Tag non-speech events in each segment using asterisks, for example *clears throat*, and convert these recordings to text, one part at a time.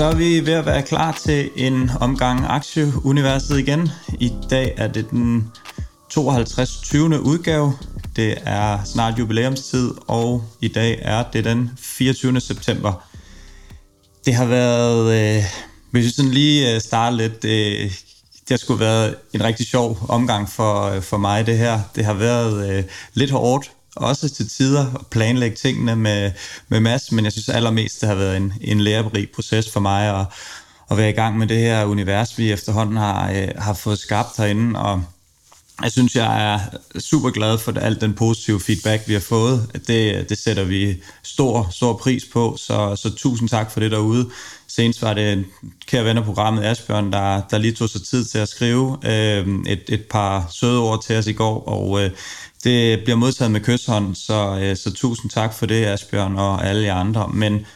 Så er vi ved at være klar til en omgang Aktieuniverset igen. I dag er det den 52. 20. udgave. Det er snart jubilæumstid, og i dag er det den 24. september. Det har været, øh, hvis vi sådan lige øh, starter lidt, øh, det har sgu været en rigtig sjov omgang for, øh, for mig det her. Det har været øh, lidt hårdt, også til tider at planlægge tingene med, med Mads, men jeg synes allermest, det har været en, en lærerig proces for mig at, at være i gang med det her univers, vi efterhånden har, øh, har fået skabt herinde, og jeg synes, jeg er super glad for alt den positive feedback, vi har fået. Det, det sætter vi stor, stor pris på, så, så tusind tak for det derude. Senest var det kære venner programmet Asbjørn, der, der lige tog sig tid til at skrive øh, et, et par søde ord til os i går, og øh, det bliver modtaget med kysshånd, så, øh, så tusind tak for det, Asbjørn og alle jer andre. Men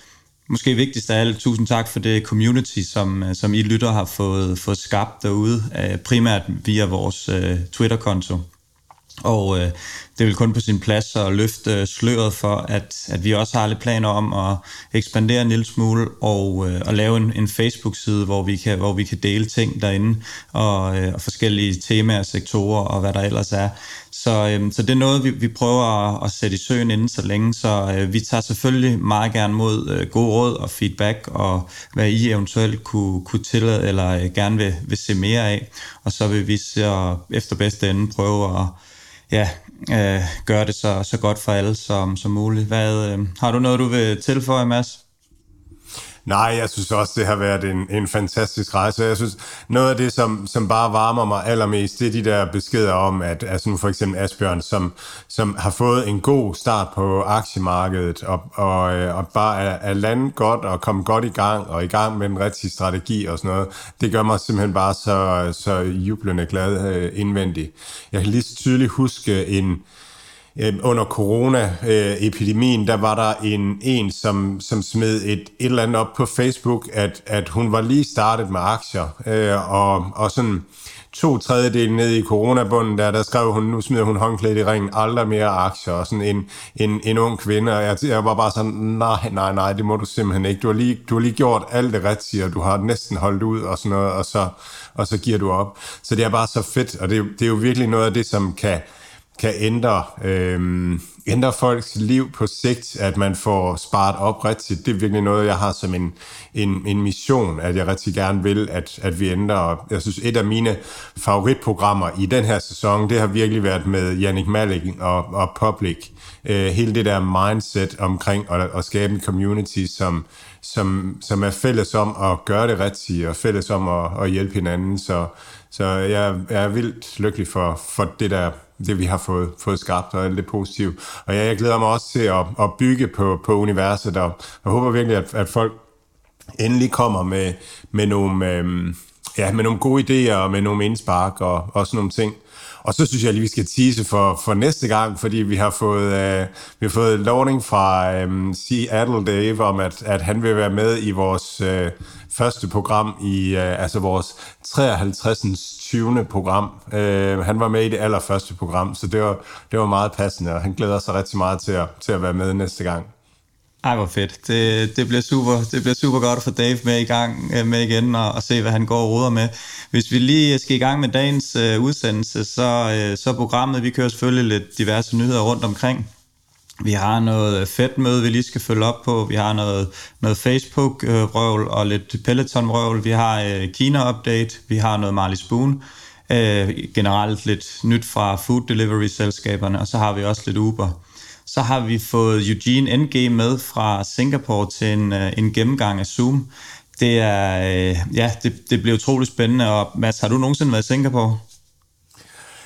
måske vigtigst af alt, tusind tak for det community, som, øh, som I lytter har fået, fået skabt derude, øh, primært via vores uh, Twitter-konto. Og øh, det vil kun på sin plads at løfte sløret for, at, at vi også har lidt planer om at ekspandere en lille smule og, øh, og lave en, en Facebook-side, hvor vi, kan, hvor vi kan dele ting derinde og, øh, og forskellige temaer, sektorer og hvad der ellers er. Så, øhm, så det er noget, vi, vi prøver at, at sætte i søen inden så længe, så øh, vi tager selvfølgelig meget gerne mod øh, gode råd og feedback, og hvad I eventuelt kunne, kunne tillade eller øh, gerne vil, vil se mere af, og så vil vi så efter bedste ende prøve at ja, øh, gøre det så, så godt for alle som, som muligt. Hvad, øh, har du noget, du vil tilføje, Mads? Nej, jeg synes også, det har været en, en fantastisk rejse. Jeg synes, noget af det, som, som bare varmer mig allermest, det er de der beskeder om, at altså nu for eksempel Asbjørn, som, som har fået en god start på aktiemarkedet, og, og, øh, og bare er, er landet godt og kommet godt i gang, og i gang med den rigtige strategi og sådan noget. Det gør mig simpelthen bare så, så jublende glad øh, indvendigt. Jeg kan lige så tydeligt huske en, øh, under corona-epidemien, der var der en, en som, som smed et, et eller andet op på Facebook, at, at hun var lige startet med aktier, øh, og, og sådan to tredjedel ned i coronabunden, der, der skrev hun, nu smider hun håndklædet i ringen, aldrig mere aktier, og sådan en, en, en ung kvinde, og jeg, jeg var bare sådan, nej, nej, nej, det må du simpelthen ikke. Du har lige, du har lige gjort alt det rigtige, og du har næsten holdt ud, og sådan noget, og så, og så giver du op. Så det er bare så fedt, og det, det er jo virkelig noget af det, som kan, kan ændre, øh, ændre folks liv på sigt, at man får sparet op rigtigt. Det er virkelig noget, jeg har som en, en, en mission, at jeg rigtig gerne vil, at, at vi ændrer. Jeg synes, et af mine favoritprogrammer i den her sæson, det har virkelig været med Jannik Malik og, og Public. Øh, hele det der mindset omkring at, at skabe en community, som, som, som er fælles om at gøre det rigtigt, og fælles om at, at hjælpe hinanden. Så, så jeg, jeg er vildt lykkelig for, for det der det vi har fået, fået skabt og alt det positive. Og ja, jeg glæder mig også til at, at bygge på, på universet, og jeg håber virkelig, at, at folk endelig kommer med, med, nogle, øh, ja, med nogle gode idéer og med nogle indspark og, og sådan nogle ting. Og så synes jeg lige, vi skal tease for, for næste gang, fordi vi har fået, øh, vi har fået lovning fra øh, Seattle Dave om, at, at han vil være med i vores øh, første program, i øh, altså vores 53. 20. program. Øh, han var med i det allerførste program, så det var, det var meget passende, og han glæder sig rigtig meget til at, til at være med næste gang. Ej, hvor fedt. Det, det, bliver super, det bliver super godt at få Dave med i gang øh, med igen og, og se, hvad han går og ruder med. Hvis vi lige skal i gang med dagens øh, udsendelse, så, øh, så programmet, vi kører selvfølgelig lidt diverse nyheder rundt omkring. Vi har noget fedt møde, vi lige skal følge op på. Vi har noget, noget Facebook-røvl og lidt Peloton-røvl. Vi har øh, Kina-update. Vi har noget Marley Spoon. Øh, generelt lidt nyt fra food delivery-selskaberne. Og så har vi også lidt Uber. Så har vi fået Eugene NG med fra Singapore til en, øh, en gennemgang af Zoom. Det er, øh, ja, det, det bliver utroligt spændende. Og Mads, har du nogensinde været i Singapore?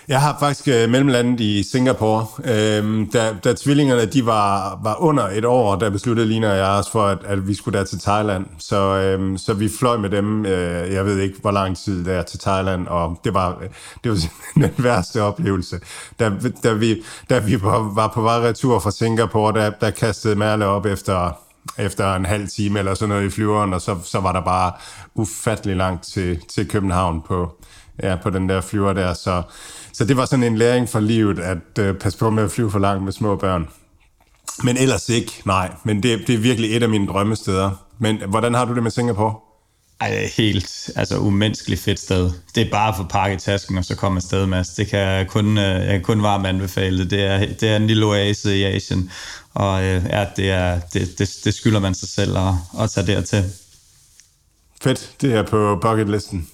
Jeg har faktisk øh, mellemlandet i Singapore. Øhm, da, da tvillingerne de var, var under et år, der besluttede Lina og jeg os for, at, at vi skulle der til Thailand. Så, øhm, så vi fløj med dem, øh, jeg ved ikke hvor lang tid der til Thailand, og det var, *laughs* det var den værste oplevelse. Da, da, vi, da vi var, var på vej retur fra Singapore, der, der kastede Merle op efter efter en halv time eller sådan noget i flyveren, og så, så var der bare ufattelig langt til, til København på, ja, på den der flyver der. Så, så det var sådan en læring for livet, at uh, passe på med at flyve for langt med små børn. Men ellers ikke, nej. Men det, det er virkelig et af mine drømmesteder. Men hvordan har du det med Singapore? Ej, helt altså umenneskeligt fedt sted. Det er bare at få pakket tasken og så komme afsted, Mads. Det kan jeg kun, øh, jeg kan kun varmt anbefale. Det er, det er en lille oase i Asien, og øh, ja, det, er, det, det, det skylder man sig selv at, at tage dertil. Fedt, det er på bucketlisten.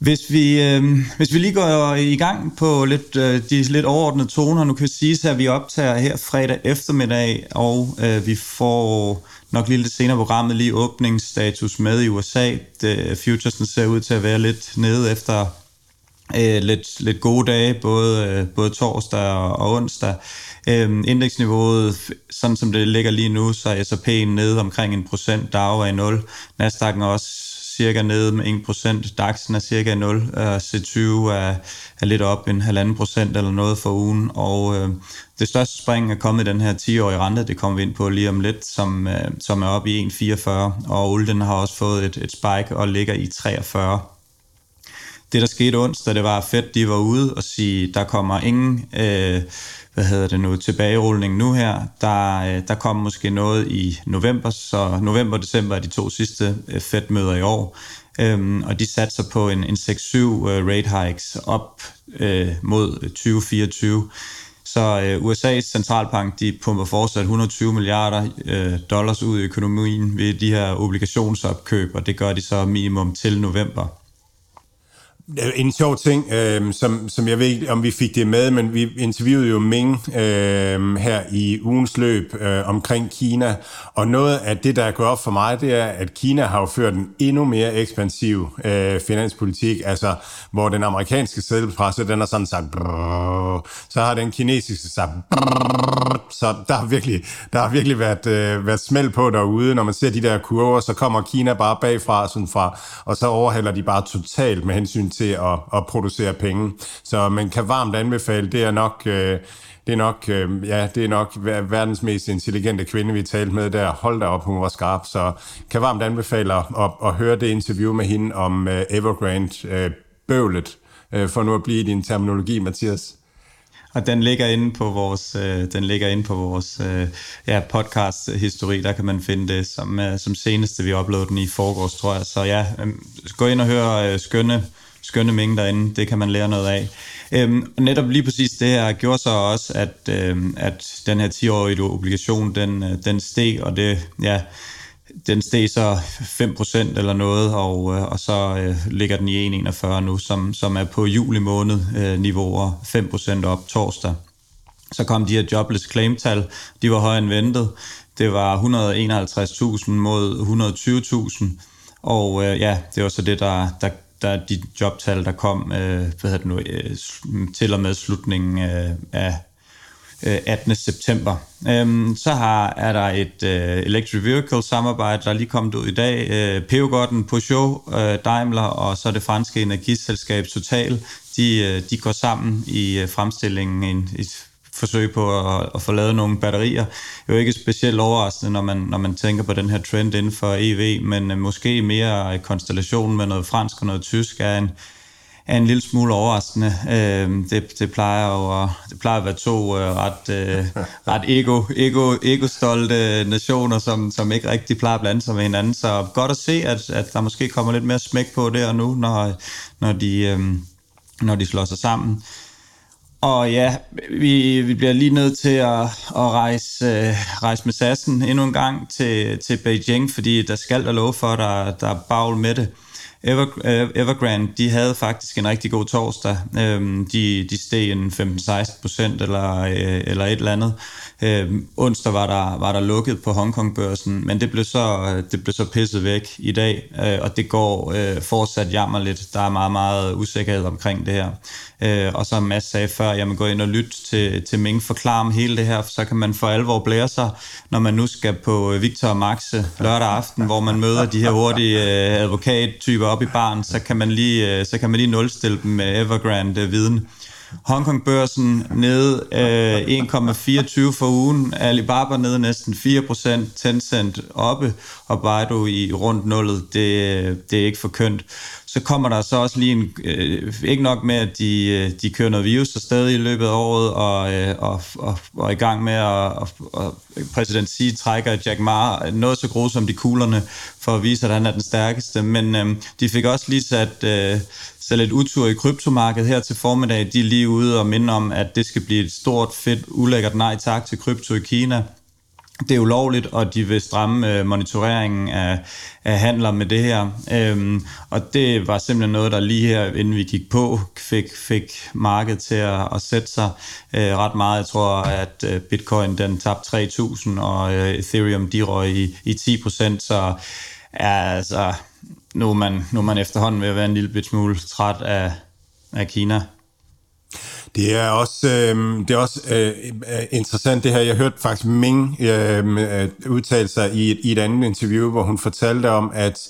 Hvis vi, øh, hvis vi lige går i gang på lidt, øh, de lidt overordnede toner, nu kan vi sige, at vi optager her fredag eftermiddag, og øh, vi får nok lige lidt senere programmet lige åbningsstatus med i USA. Det, futuresen ser ud til at være lidt nede efter øh, lidt, lidt gode dage, både, øh, både torsdag og, og onsdag. Øh, indeksniveauet, sådan som det ligger lige nu, så er S&P'en nede omkring en procent, DAO er i 0, Nasdaq'en også cirka nede med 1%, DAX'en er cirka 0, øh, C20 er, er lidt op en halvanden procent eller noget for ugen, og øh, det største spring er kommet i den her 10-årige rente, det kommer vi ind på lige om lidt, som, øh, som er oppe i 1,44, og olden har også fået et, et spike og ligger i 43. Det, der skete onsdag, det var, at Fed de var ude og sige, der kommer ingen øh, hvad hedder det nu, tilbagerulning nu her. Der, øh, der kommer måske noget i november, så november og december er de to sidste øh, Fed-møder i år. Øhm, og de satser på en, en 6-7 øh, rate hikes op øh, mod 2024. Så øh, USA's centralbank de pumper fortsat 120 milliarder øh, dollars ud i økonomien ved de her obligationsopkøb, og det gør de så minimum til november. En sjov ting, øh, som, som jeg ved ikke, om vi fik det med, men vi interviewede jo Ming øh, her i ugens løb øh, omkring Kina, og noget af det, der går op for mig, det er, at Kina har jo ført en endnu mere ekspansiv øh, finanspolitik, altså hvor den amerikanske sædelpresse, den har sådan sagt, brrr, så har den kinesiske sagt, brrr, så der har virkelig, der har virkelig været, øh, været smæld på derude, når man ser de der kurver, så kommer Kina bare bagfra, sådan fra, og så overhælder de bare totalt med hensyn til til at, at producere penge. Så man kan varmt anbefale, det er nok... Øh, det er nok, øh, ja, det er nok verdens mest intelligente kvinde, vi talte med der. Hold da op, hun var skarp. Så kan varmt anbefale at, at, at høre det interview med hende om øh, Evergrande uh, bøvlet, øh, for nu at blive i din terminologi, Mathias. Og den ligger inde på vores, øh, den ligger inde på vores øh, ja, podcast historik. Der kan man finde det som, øh, som seneste. Vi uploadede den i forgårs, tror jeg. Så ja, øh, gå ind og hør øh, skønne skønne mængder derinde. Det kan man lære noget af. Øhm, og netop lige præcis det her gjorde så også, at, øhm, at den her 10-årige obligation, den, øh, den steg, og det, ja, den steg så 5% eller noget, og, øh, og så øh, ligger den i 1,41 nu, som, som er på juli måned øh, niveauer 5% op torsdag. Så kom de her jobless claim-tal, de var højere end ventet. Det var 151.000 mod 120.000, og øh, ja, det var så det, der, der der de jobtal, der kom øh, hvad det nu, øh, til og med slutningen øh, af øh, 18. september. Øhm, så har, er der et øh, electric vehicle samarbejde, der er lige kommet ud i dag. Øh, Peugeot, Peugeot, øh, Daimler og så det franske energiselskab Total, de, øh, de går sammen i øh, fremstillingen en, et forsøg på at, at få lavet nogle batterier. Det er jo ikke specielt overraskende, når man, når man tænker på den her trend inden for EV, men øh, måske mere konstellation med noget fransk og noget tysk er en, er en lille smule overraskende. Øh, det, det, plejer jo at, det plejer at være to øh, ret, øh, *laughs* ret ego, ego, ego-stolte nationer, som, som ikke rigtig plejer at blande sig med hinanden. Så godt at se, at, at der måske kommer lidt mere smæk på og nu, når, når, de, øh, når de slår sig sammen. Og ja, vi, vi bliver lige nødt til at, at rejse, øh, rejse med sassen endnu en gang til, til Beijing, fordi der skal der love for, at der, der er bagl med det. Ever, eh, Evergrande, de havde faktisk en rigtig god torsdag. Øhm, de, de steg en 15-16 procent eller, øh, eller et eller andet. Øhm, onsdag var der, var der lukket på Hongkong-børsen, men det blev, så, det blev så pisset væk i dag, øh, og det går øh, fortsat jammerligt. Der er meget, meget usikkerhed omkring det her. Øh, og som Mads sagde før, jamen gå ind og lytte til, til Ming forklare om hele det her, så kan man for alvor blære sig, når man nu skal på Victor og Maxe lørdag aften, hvor man møder de her hurtige øh, advokattyper op i baren, så kan man lige, øh, så kan man lige nulstille dem med Evergrande øh, viden. Hongkong-børsen nede øh, 1,24 for ugen, Alibaba nede næsten 4%, Tencent oppe, og Baidu i rundt nullet. Det, det er ikke for kønt. Så kommer der så også lige en, øh, ikke nok med, at de, øh, de kører noget virus stadig i løbet af året, og, øh, og, og, og er i gang med, at og, og præsident Xi trækker Jack Ma noget så grusomt i kuglerne, for at vise, at han er den stærkeste. Men øh, de fik også lige sat... Øh, så lidt utur i kryptomarkedet her til formiddag. De er lige ude og minde om, at det skal blive et stort, fedt, ulækkert nej tak til krypto i Kina. Det er ulovligt, og de vil stramme øh, monitoreringen af, af handler med det her. Øhm, og det var simpelthen noget, der lige her, inden vi gik på, fik, fik markedet til at, at sætte sig øh, ret meget. Jeg tror, at øh, bitcoin den tabte 3.000, og øh, Ethereum de røg i, i 10%, så ja, altså, nu er man, nu er man efterhånden ved at være en lille smule træt af, af Kina. Det er også, øh, det er også øh, interessant det her. Jeg hørte faktisk Ming øhm, øh, udtale sig i et, i et andet interview, hvor hun fortalte om, at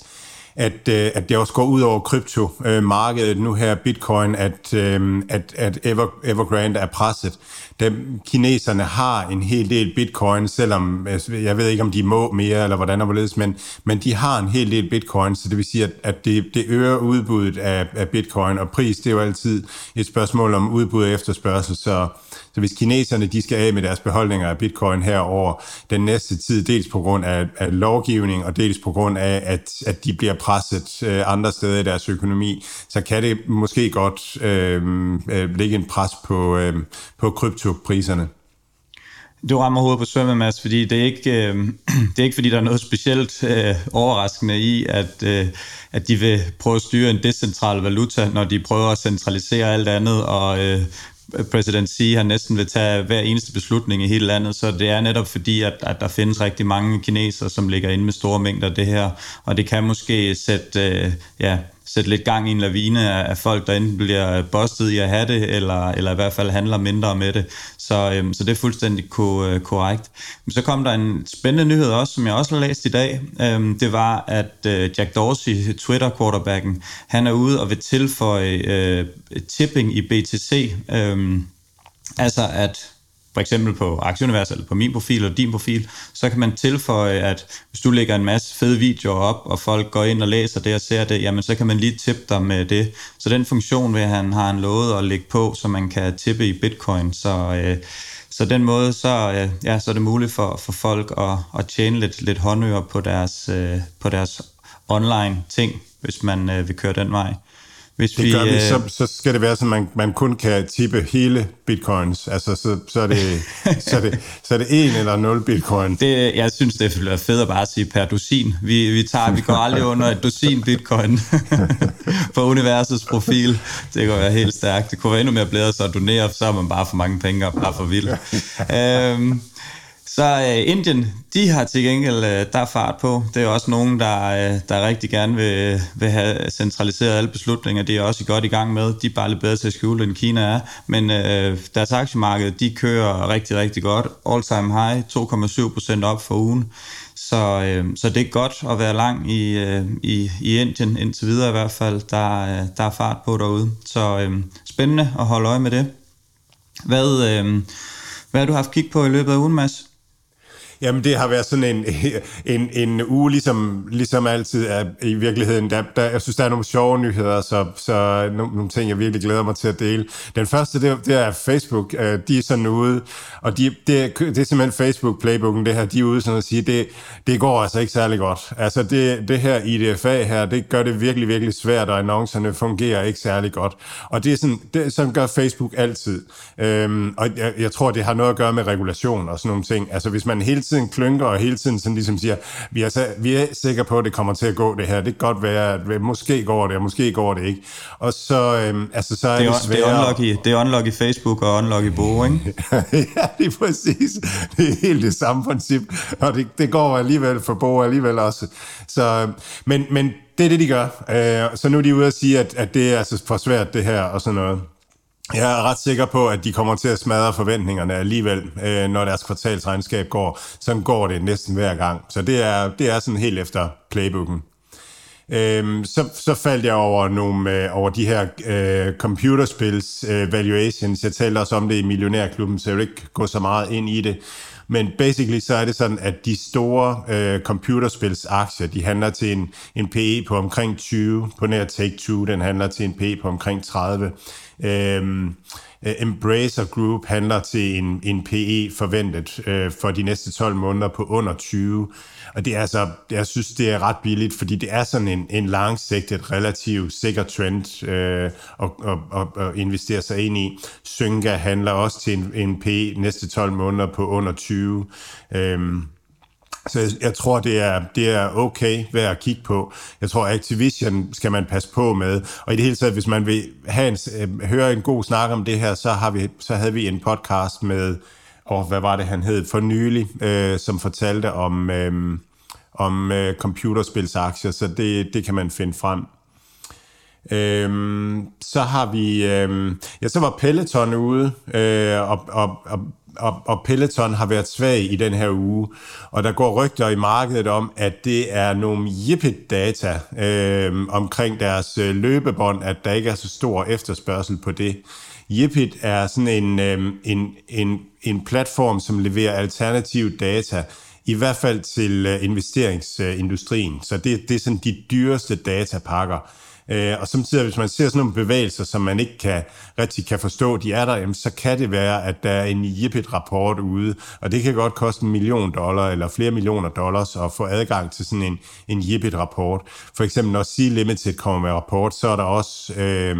at, øh, at det også går ud over kryptomarkedet øh, nu her, bitcoin, at, øh, at, at Ever, Evergrande er presset. Da kineserne har en hel del bitcoin, selvom altså, jeg ved ikke, om de må mere, eller hvordan og hvorledes, men, men de har en hel del bitcoin, så det vil sige, at, at det, det øger udbuddet af, af bitcoin, og pris, det er jo altid et spørgsmål om udbud og efterspørgsel, så så hvis kineserne de skal af med deres beholdninger af bitcoin her over den næste tid, dels på grund af, af lovgivning, og dels på grund af, at, at de bliver presset øh, andre steder i deres økonomi, så kan det måske godt øh, øh, lægge en pres på, øh, på kryptopriserne. Du rammer hovedet på sømmet, Mads, fordi det er ikke, øh, *clears throat* det er ikke fordi, der er noget specielt øh, overraskende i, at, øh, at de vil prøve at styre en decentral valuta, når de prøver at centralisere alt andet og øh, præsident Xi han næsten vil tage hver eneste beslutning i hele landet, så det er netop fordi, at, at der findes rigtig mange kinesere, som ligger inde med store mængder af det her, og det kan måske sætte, øh, ja, sætte lidt gang i en lavine af, af folk, der enten bliver bustet i at have det, eller, eller i hvert fald handler mindre med det. Så, øhm, så det er fuldstændig ko, øh, korrekt. Men så kom der en spændende nyhed også, som jeg også har læst i dag. Øhm, det var, at øh, Jack Dorsey, Twitter-quarterbacken, han er ude og vil tilføje øh, tipping i BTC. Øhm, altså at for eksempel på Aktieunivers eller på min profil eller din profil, så kan man tilføje, at hvis du lægger en masse fede videoer op, og folk går ind og læser det og ser det, jamen så kan man lige tippe dig med det. Så den funktion vil han har han lovet at lægge på, så man kan tippe i bitcoin. Så, øh, så den måde, så, øh, ja, så er det muligt for, for folk at, at tjene lidt, lidt håndører på deres, øh, på deres online ting, hvis man øh, vil køre den vej. Hvis det vi, gør vi, øh, så, så skal det være sådan, man, man kun kan tippe hele bitcoins. Altså, så, så, er, det, *laughs* så, er, det, så er det en eller nul bitcoin. Det, jeg synes, det er fedt at bare sige per dusin. Vi, vi, tager, vi går aldrig under et dusin bitcoin *laughs* på universets profil. Det kan være helt stærkt. Det kunne være endnu mere blæret så at donere, så har man bare for mange penge og bare for vildt. øhm, så øh, Indien, de har til gengæld, øh, der er fart på. Det er også nogen, der, øh, der rigtig gerne vil, vil have centraliseret alle beslutninger. Det er også godt i gang med. De er bare lidt bedre til at skjule, end Kina er. Men øh, deres aktiemarked, de kører rigtig, rigtig godt. All time high, 2,7 procent op for ugen. Så, øh, så det er godt at være lang i, øh, i, i Indien, indtil videre i hvert fald. Der, øh, der er fart på derude. Så øh, spændende at holde øje med det. Hvad, øh, hvad har du haft kig på i løbet af ugen, Mads? Jamen, det har været sådan en, *laughs* en, en uge, ligesom, ligesom altid er i virkeligheden. Der, der, jeg synes, der er nogle sjove nyheder, så, så nogle, nogle ting, jeg virkelig glæder mig til at dele. Den første, det, det er Facebook. Øh, de er sådan ude, og de, det, det er simpelthen Facebook-playbooken, det her. De er ude sådan at sige, det, det går altså ikke særlig godt. Altså, det, det her IDFA her, det gør det virkelig, virkelig svært, og annoncerne fungerer ikke særlig godt. Og det er sådan, det, sådan gør Facebook altid. Øhm, og jeg, jeg tror, det har noget at gøre med regulation og sådan nogle ting. Altså, hvis man hele tiden klynker og hele tiden sådan ligesom siger, vi er, vi er sikre på, at det kommer til at gå det her. Det kan godt være, at måske går det, og måske går det ikke. Og så, øhm, altså, så er det, det, det. Det er unlucky, det er unlucky Facebook og unlucky Bo, ikke? ja, det er præcis. Det er helt det samme princip. Og det, det går alligevel for Bo alligevel også. Så, men, men det er det, de gør. Øh, så nu er de ude og sige, at, at det er altså for svært, det her, og sådan noget. Jeg er ret sikker på, at de kommer til at smadre forventningerne alligevel, øh, når deres kvartalsregnskab går. Sådan går det næsten hver gang. Så det er, det er sådan helt efter playbooken. Øhm, så, så faldt jeg over nogle øh, over de her øh, computerspils øh, valuations. Jeg talte også om det i Millionærklubben, så jeg vil ikke gå så meget ind i det. Men basically så er det sådan, at de store øh, computerspils aktier, de handler til en, en PE på omkring 20. På nær Take-Two, den handler til en PE på omkring 30. Øhm, øh, Embracer Group handler til en, en PE forventet øh, for de næste 12 måneder på under 20. Og det er altså, jeg synes, det er ret billigt, fordi det er sådan en, en langsigtet, relativt sikker trend øh, at, at, at, at investere sig ind i. Synga handler også til en, en PE næste 12 måneder på under 20. Øhm, så jeg, jeg tror, det er, det er okay værd at kigge på. Jeg tror, Activision skal man passe på med. Og i det hele taget, hvis man vil have en, øh, høre en god snak om det her, så, har vi, så havde vi en podcast med, og hvad var det, han hed, for nylig, øh, som fortalte om, øh, om øh, computerspilsaktier, så det, det kan man finde frem. Øhm, så har vi, øhm, ja, så var Peloton ude, øh, og, og, og og, og Peloton har været svag i den her uge, og der går rygter i markedet om, at det er nogle jippet-data øh, omkring deres øh, løbebånd, at der ikke er så stor efterspørgsel på det. Yipit er sådan en, øh, en, en, en platform, som leverer alternativ data, i hvert fald til øh, investeringsindustrien. Så det, det er sådan de dyreste datapakker. Øh, og samtidig, hvis man ser sådan nogle bevægelser, som man ikke kan, rigtig kan forstå, de er der, jamen, så kan det være, at der er en Yipit-rapport ude, og det kan godt koste en million dollar eller flere millioner dollars at få adgang til sådan en, en Yipit-rapport. For eksempel, når Sea Limited kommer med rapport, så er der også... Øh,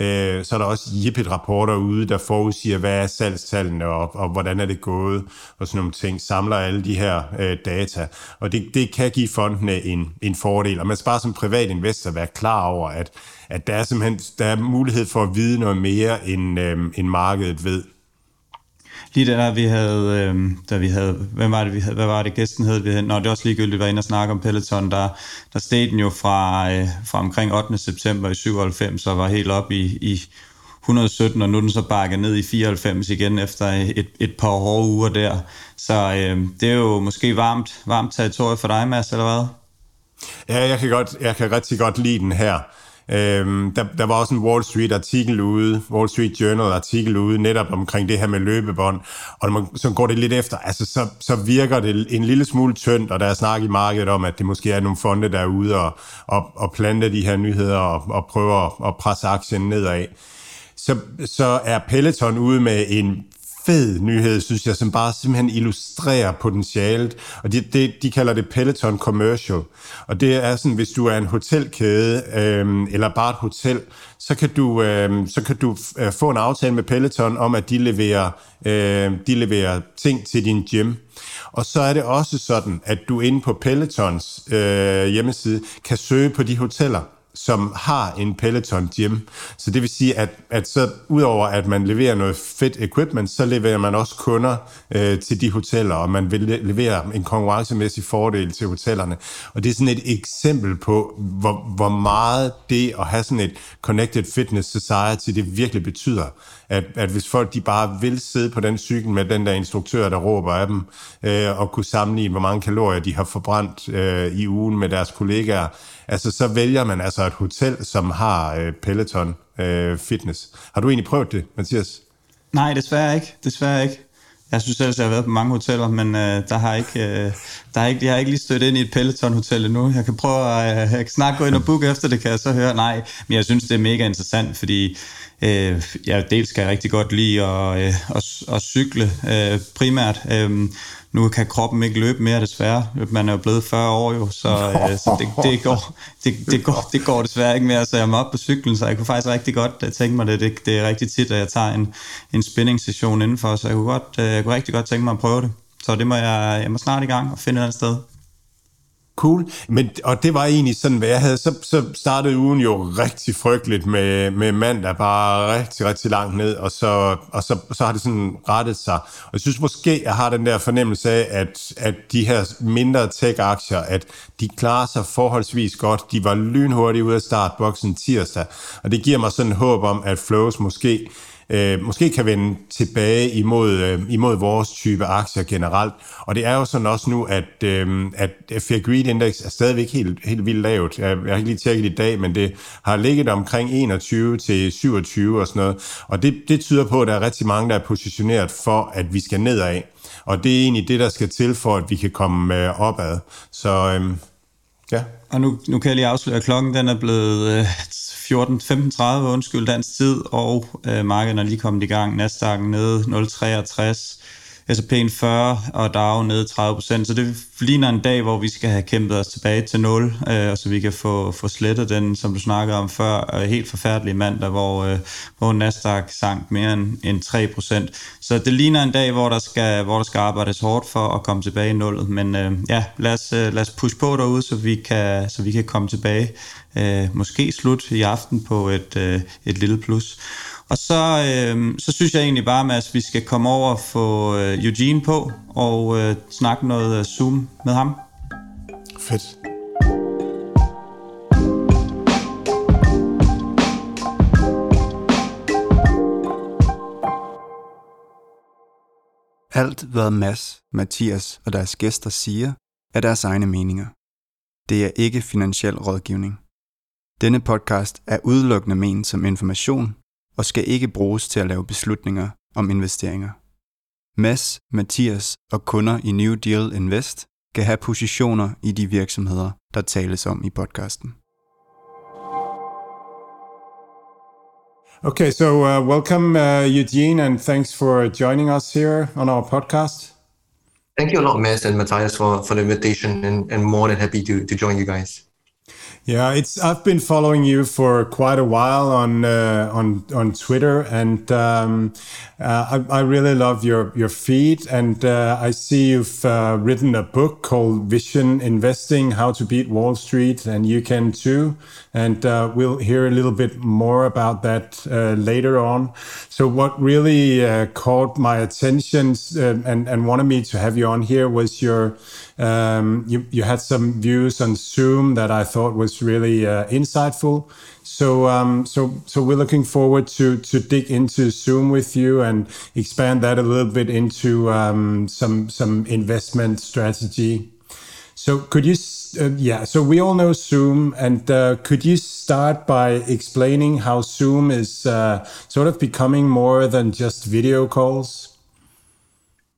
Øh, så er der også Jippet-rapporter ude, der forudsiger, hvad er salgstallene, og, og hvordan er det gået, og sådan nogle ting. Samler alle de her øh, data. Og det, det kan give fondene øh, en, en fordel. Og man skal bare som privat investor være klar over, at, at der er simpelthen der er mulighed for at vide noget mere, end, øh, end markedet ved lige der, vi havde, øh, da vi havde, hvad var det, vi havde, hvad var det gæsten hed? Vi havde, når det er også ligegyldigt, var inde og snakke om Peloton, der, der steg den jo fra, øh, fra omkring 8. september i 97 og var helt op i, i 117, og nu er den så bakket ned i 94 igen efter et, et par hårde uger der. Så øh, det er jo måske varmt, varmt territorie for dig, Mads, eller hvad? Ja, jeg kan, godt, jeg kan rigtig godt lide den her. Øhm, der, der var også en Wall Street artikel ude, Wall Street Journal artikel ude, netop omkring det her med løbebånd, og når man så går det lidt efter, altså så, så virker det en lille smule tyndt, og der er snak i markedet om, at det måske er nogle fonde, der er ude og, og, og plante de her nyheder og, og prøver at presse aktien nedad. Så, så er Peloton ude med en fed nyhed, synes jeg, som bare simpelthen illustrerer potentialet. Og de, de, de kalder det Peloton Commercial. Og det er sådan, hvis du er en hotelkæde, øh, eller bare et hotel, så kan du, øh, så kan du øh, få en aftale med Peloton om, at de leverer, øh, de leverer ting til din gym. Og så er det også sådan, at du inde på Pelotons øh, hjemmeside kan søge på de hoteller, som har en Peloton gym. Så det vil sige, at, at så udover at man leverer noget fedt equipment, så leverer man også kunder øh, til de hoteller, og man vil levere en konkurrencemæssig fordel til hotellerne. Og det er sådan et eksempel på, hvor, hvor meget det at have sådan et Connected Fitness Society, det virkelig betyder. At, at hvis folk de bare vil sidde på den cykel med den der instruktør, der råber af dem, øh, og kunne sammenligne, hvor mange kalorier de har forbrændt øh, i ugen med deres kollegaer, altså så vælger man altså et hotel, som har øh, Peloton øh, Fitness. Har du egentlig prøvet det, Mathias? Nej, desværre ikke. Desværre ikke. Jeg synes selv, at jeg har været på mange hoteller, men øh, der har ikke, øh, der har ikke, jeg har ikke lige stødt ind i et Peloton-hotel endnu. Jeg kan prøve at, øh, jeg kan snart gå ind og booke efter det, kan jeg så høre. Nej, men jeg synes, det er mega interessant, fordi øh, jeg dels kan jeg rigtig godt lide at, øh, at, at cykle øh, primært. Øh, nu kan kroppen ikke løbe mere desværre. Man er jo blevet 40 år jo, så, øh, så det, det, går, det, det, går, det går desværre ikke mere, så jeg er op på cyklen, så jeg kunne faktisk rigtig godt tænke mig det. Det, det er rigtig tit, at jeg tager en, en spinning-session indenfor, så jeg kunne, godt, øh, jeg kunne rigtig godt tænke mig at prøve det. Så det må jeg, jeg må snart i gang og finde et andet sted. Cool. Men, og det var egentlig sådan, hvad jeg havde. Så, så startede ugen jo rigtig frygteligt med, med mand, der bare rigtig, rigtig langt ned, og så, og så, så har det sådan rettet sig. Og jeg synes måske, jeg har den der fornemmelse af, at, at de her mindre tech-aktier, at de klarer sig forholdsvis godt. De var lynhurtige ud af startboksen tirsdag, og det giver mig sådan håb om, at Flows måske øh, måske kan vende tilbage imod, øh, imod vores type aktier generelt. Og det er jo sådan også nu, at, øh, at Fair Greed Index er stadigvæk helt, helt vildt lavt. Jeg, har ikke lige tjekket i dag, men det har ligget omkring 21 til 27 og sådan noget. Og det, det tyder på, at der er rigtig mange, der er positioneret for, at vi skal nedad. Og det er egentlig det, der skal til for, at vi kan komme øh, opad. Så øh, ja. Og nu, nu kan jeg lige afsløre, at klokken den er blevet øh, 14.15.30, undskyld, dansk tid, og øh, markedet er lige kommet i gang. Nasdaq nede 0,63, Altså S&P 40 og DAO ned 30 procent. Så det ligner en dag, hvor vi skal have kæmpet os tilbage til 0, øh, og så vi kan få, få slettet den, som du snakkede om før, øh, helt forfærdelige mandag, hvor, øh, hvor Nasdaq sank mere end, end 3 procent. Så det ligner en dag, hvor der skal, hvor der skal arbejdes hårdt for at komme tilbage i nullet. Men øh, ja, lad os, øh, lad os push på derude, så vi kan, så vi kan komme tilbage. Øh, måske slut i aften på et, øh, et lille plus. Og så, øh, så synes jeg egentlig bare, at vi skal komme over og få øh, Eugene på og øh, snakke noget øh, Zoom med ham. Fedt. Alt hvad Mads, Mathias og deres gæster siger, er deres egne meninger. Det er ikke finansiel rådgivning. Denne podcast er udelukkende ment som information og skal ikke bruges til at lave beslutninger om investeringer. Mads, Mathias og kunder i New Deal Invest kan have positioner i de virksomheder, der tales om i podcasten. Okay, so uh, welcome uh, Eugene, and thanks for joining us here on our podcast. Thank you a lot, Mads and Matthias, for, for the invitation, and, and more than happy to, to join you guys. Yeah, it's I've been following you for quite a while on uh, on on Twitter, and um, uh, I, I, really love your your feed. And uh, I see you've uh, written a book called Vision Investing: How to Beat Wall Street, and you can too. And uh, we'll hear a little bit more about that uh, later on. So, what really caught my attention and and wanted me to have you on here was your um, you, you had some views on Zoom that I thought was really uh, insightful. So, um, so, so we're looking forward to to dig into Zoom with you and expand that a little bit into um, some some investment strategy. So, could you? Uh, yeah. So we all know Zoom, and uh, could you start by explaining how Zoom is uh, sort of becoming more than just video calls?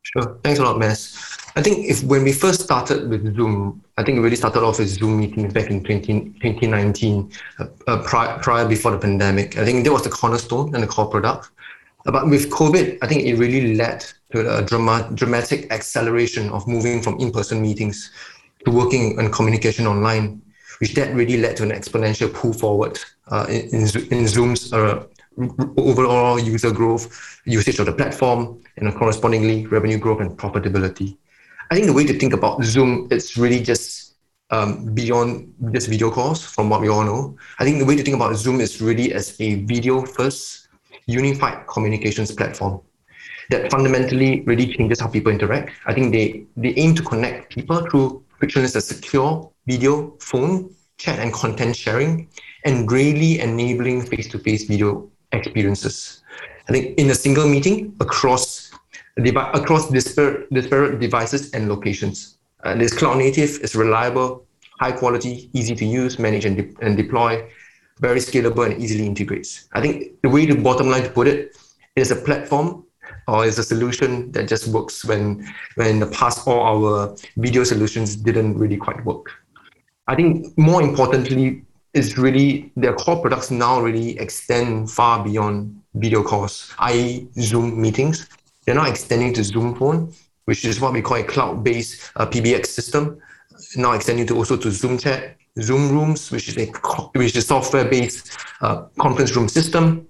Sure. Thanks a lot, Mass. I think if when we first started with Zoom, I think we really started off with Zoom meetings back in 20, 2019, uh, uh, prior, prior before the pandemic. I think that was the cornerstone and the core product. But with COVID, I think it really led to a drama, dramatic acceleration of moving from in-person meetings to working and communication online, which that really led to an exponential pull forward uh, in, in, Zoom's uh, overall user growth, usage of the platform, and correspondingly revenue growth and profitability. I think the way to think about Zoom, it's really just um, beyond just video calls, from what we all know. I think the way to think about Zoom is really as a video first unified communications platform that fundamentally really changes how people interact. I think they, they aim to connect people through frictionless and secure video, phone, chat, and content sharing, and really enabling face to face video experiences. I think in a single meeting across across disparate, disparate devices and locations. Uh, this cloud native is reliable, high quality, easy to use, manage and, de- and deploy, very scalable and easily integrates. I think the way to bottom line to put it is a platform or is a solution that just works when when in the past all our video solutions didn't really quite work. I think more importantly is really their core products now really extend far beyond video calls, i.e. Zoom meetings, they're now extending to Zoom Phone, which is what we call a cloud-based uh, PBX system. Now extending to also to Zoom Chat, Zoom Rooms, which is a which is software-based uh, conference room system,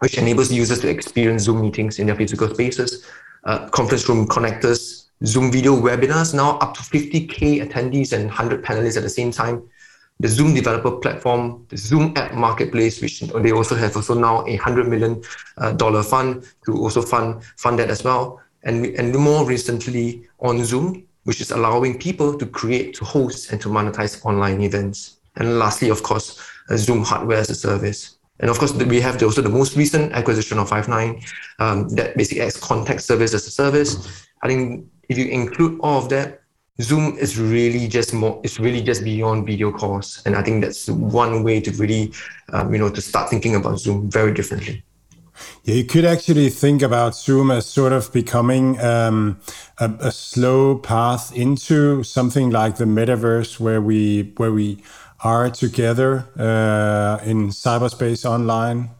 which enables users to experience Zoom meetings in their physical spaces. Uh, conference room connectors, Zoom video webinars now up to 50k attendees and 100 panelists at the same time. The Zoom developer platform, the Zoom app marketplace, which they also have also now a hundred million uh, fund to also fund fund that as well. And and more recently on Zoom, which is allowing people to create, to host, and to monetize online events. And lastly, of course, uh, Zoom hardware as a service. And of course, we have also the most recent acquisition of Five9 um, that basically adds contact service as a service. I think if you include all of that, Zoom is really just more. It's really just beyond video calls, and I think that's one way to really, um, you know, to start thinking about Zoom very differently. Yeah, you could actually think about Zoom as sort of becoming um, a, a, slow path into something like the metaverse, where we where we are together uh, in cyberspace online.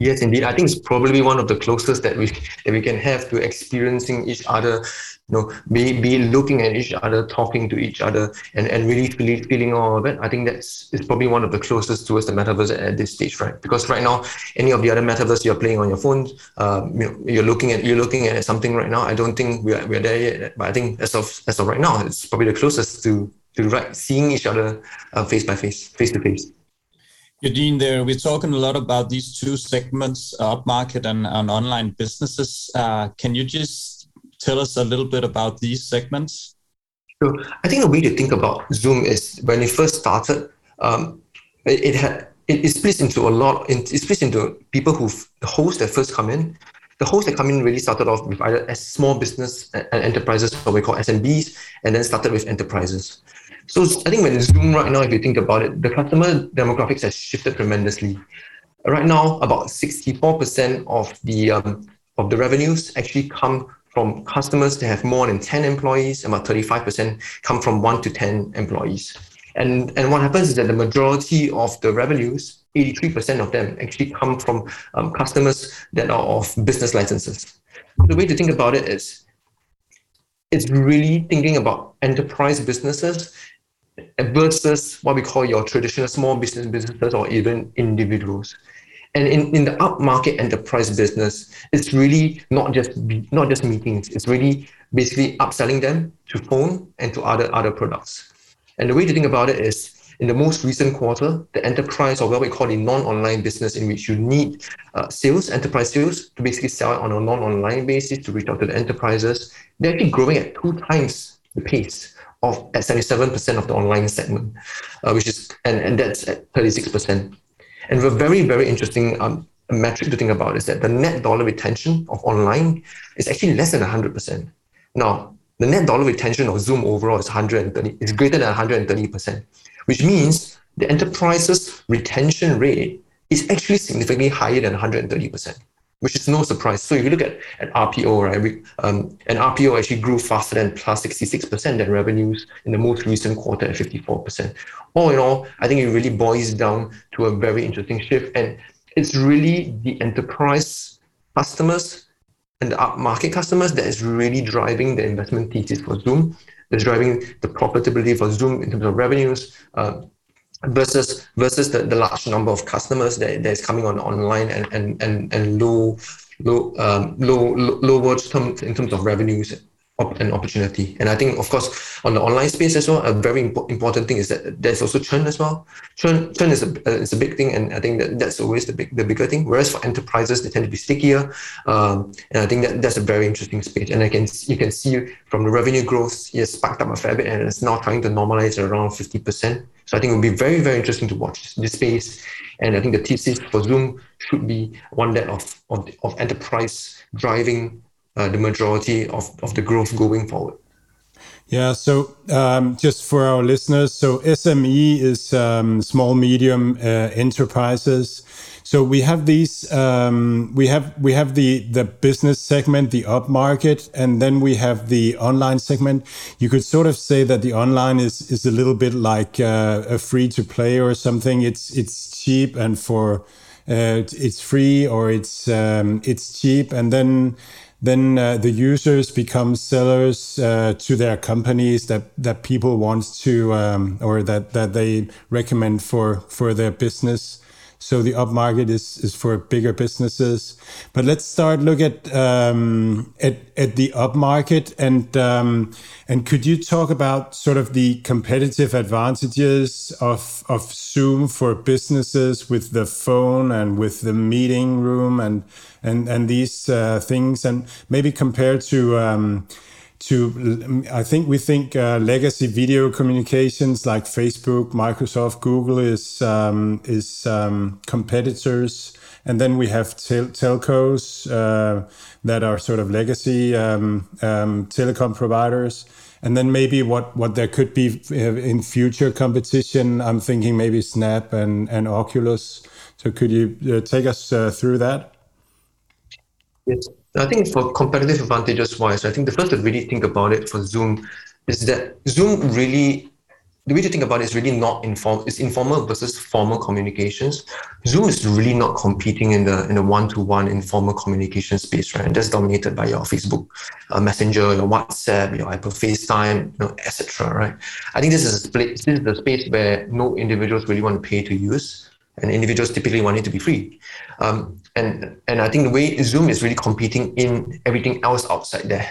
Yes, indeed. I think it's probably one of the closest that we that we can have to experiencing each other know, be, be looking at each other, talking to each other, and, and really feeling, feeling all of it. I think that's is probably one of the closest towards the metaverse at, this stage, right? Because right now, any of the other metaverse you're playing on your phone, um, you you're looking at you're looking at something right now. I don't think we're, we're there yet, but I think as of as of right now, it's probably the closest to to right seeing each other uh, face by face, face to face. Eugene, there we're talking a lot about these two segments, upmarket and, and online businesses. Uh, can you just tell us a little bit about these segments? Sure. I think the way to think about Zoom is when it first started, um, it, it, had it, it splits into a lot. It splits into people who the hosts that first come in. The hosts that come in really started off with either as small business and enterprises, what we call SMBs, and then started with enterprises. So I think when Zoom right now, if you think about it, the customer demographics has shifted tremendously. Right now, about 64% of the um, of the revenues actually come from customers that have more than 10 employees, about 35% come from 1 to 10 employees. And, and what happens is that the majority of the revenues, 83% of them actually come from um, customers that are of business licenses. The way to think about it is it's really thinking about enterprise businesses versus what we call your traditional small business businesses or even individuals. And in, in the upmarket enterprise business, it's really not just not just meetings. It's really basically upselling them to phone and to other other products. And the way to think about it is in the most recent quarter, the enterprise or what we call the non-online business in which you need uh, sales, enterprise sales to basically sell it on a non-online basis to reach out to the enterprises, they're actually growing at two times the pace of at 77% of the online segment, uh, which is and, and that's at 36%. And a very, very interesting um, metric to think about is that the net dollar retention of online is actually less than 100%. Now, the net dollar retention of Zoom overall is 130, is greater than 130%, which means the enterprise's retention rate is actually significantly higher than 130% which is no surprise. So if you look at, at RPO, right, we, um, and RPO actually grew faster than plus 66% than revenues in the most recent quarter at 54%. All in all, I think it really boils down to a very interesting shift. And it's really the enterprise customers and the upmarket customers that is really driving the investment thesis for Zoom, that's driving the profitability for Zoom in terms of revenues, uh, versus versus the, the large number of customers that, that is coming on online and and and, and low low um, low low term in terms of revenues an opportunity. And I think, of course, on the online space as well, a very impo- important thing is that there's also churn as well. Churn, churn is a uh, is a big thing, and I think that that's always the big the bigger thing. Whereas for enterprises, they tend to be stickier, um, and I think that that's a very interesting space. And I can you can see from the revenue growth, it has sparked up a fair bit, and it's now trying to normalize around fifty percent. So I think it will be very very interesting to watch this space. And I think the thesis for Zoom should be one that of of, of enterprise driving uh, the majority of, of the growth going forward. Yeah, so um, just for our listeners, so SME is um, small medium uh, enterprises. So we have these, um, we have we have the the business segment, the up market, and then we have the online segment. You could sort of say that the online is is a little bit like uh, a free to play or something. It's it's cheap and for uh, it's free or it's um, it's cheap, and then then uh, the users become sellers uh, to their companies that that people want to um, or that that they recommend for for their business. So the upmarket is is for bigger businesses. But let's start look at um, at at the upmarket and um, and could you talk about sort of the competitive advantages of of Zoom for businesses with the phone and with the meeting room and and and these uh, things and maybe compared to um, to I think we think uh, legacy video communications like Facebook, Microsoft, Google is um, is um, competitors, and then we have tel- telcos uh, that are sort of legacy um, um telecom providers. And then maybe what, what there could be in future competition, I'm thinking maybe Snap and, and Oculus. So could you uh, take us uh, through that? Yes. I think for competitive advantages wise, I think the first to really think about it for Zoom is that Zoom really the way to think about it is really not informal. It's informal versus formal communications. Zoom is really not competing in the in the one-to-one informal communication space, right? And that's dominated by your Facebook uh, Messenger, your WhatsApp, your Apple FaceTime, you know, etc. Right? I think this is a space. This is the space where no individuals really want to pay to use and individuals typically want it to be free. Um, and and I think the way Zoom is really competing in everything else outside there,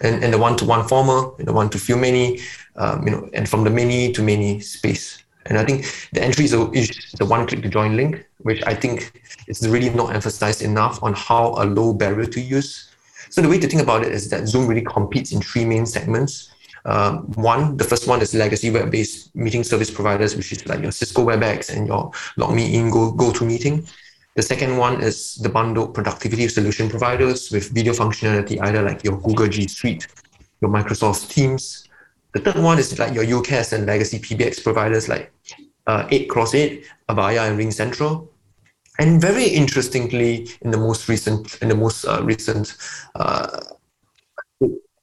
and, and the one-to-one formal, the one-to-few many, um, you know, and from the many to many space. And I think the entry is, a, is the one-click to join link, which I think is really not emphasized enough on how a low barrier to use. So the way to think about it is that Zoom really competes in three main segments. Um, one, the first one is legacy web-based meeting service providers, which is like your Cisco WebEx and your LogMeIn Go GoToMeeting. The second one is the bundled productivity solution providers with video functionality, either like your Google G Suite, your Microsoft Teams. The third one is like your UCaaS and legacy PBX providers like uh, 8Cross8, Avaya, and RingCentral. And very interestingly, in the most recent, in the most uh, recent uh,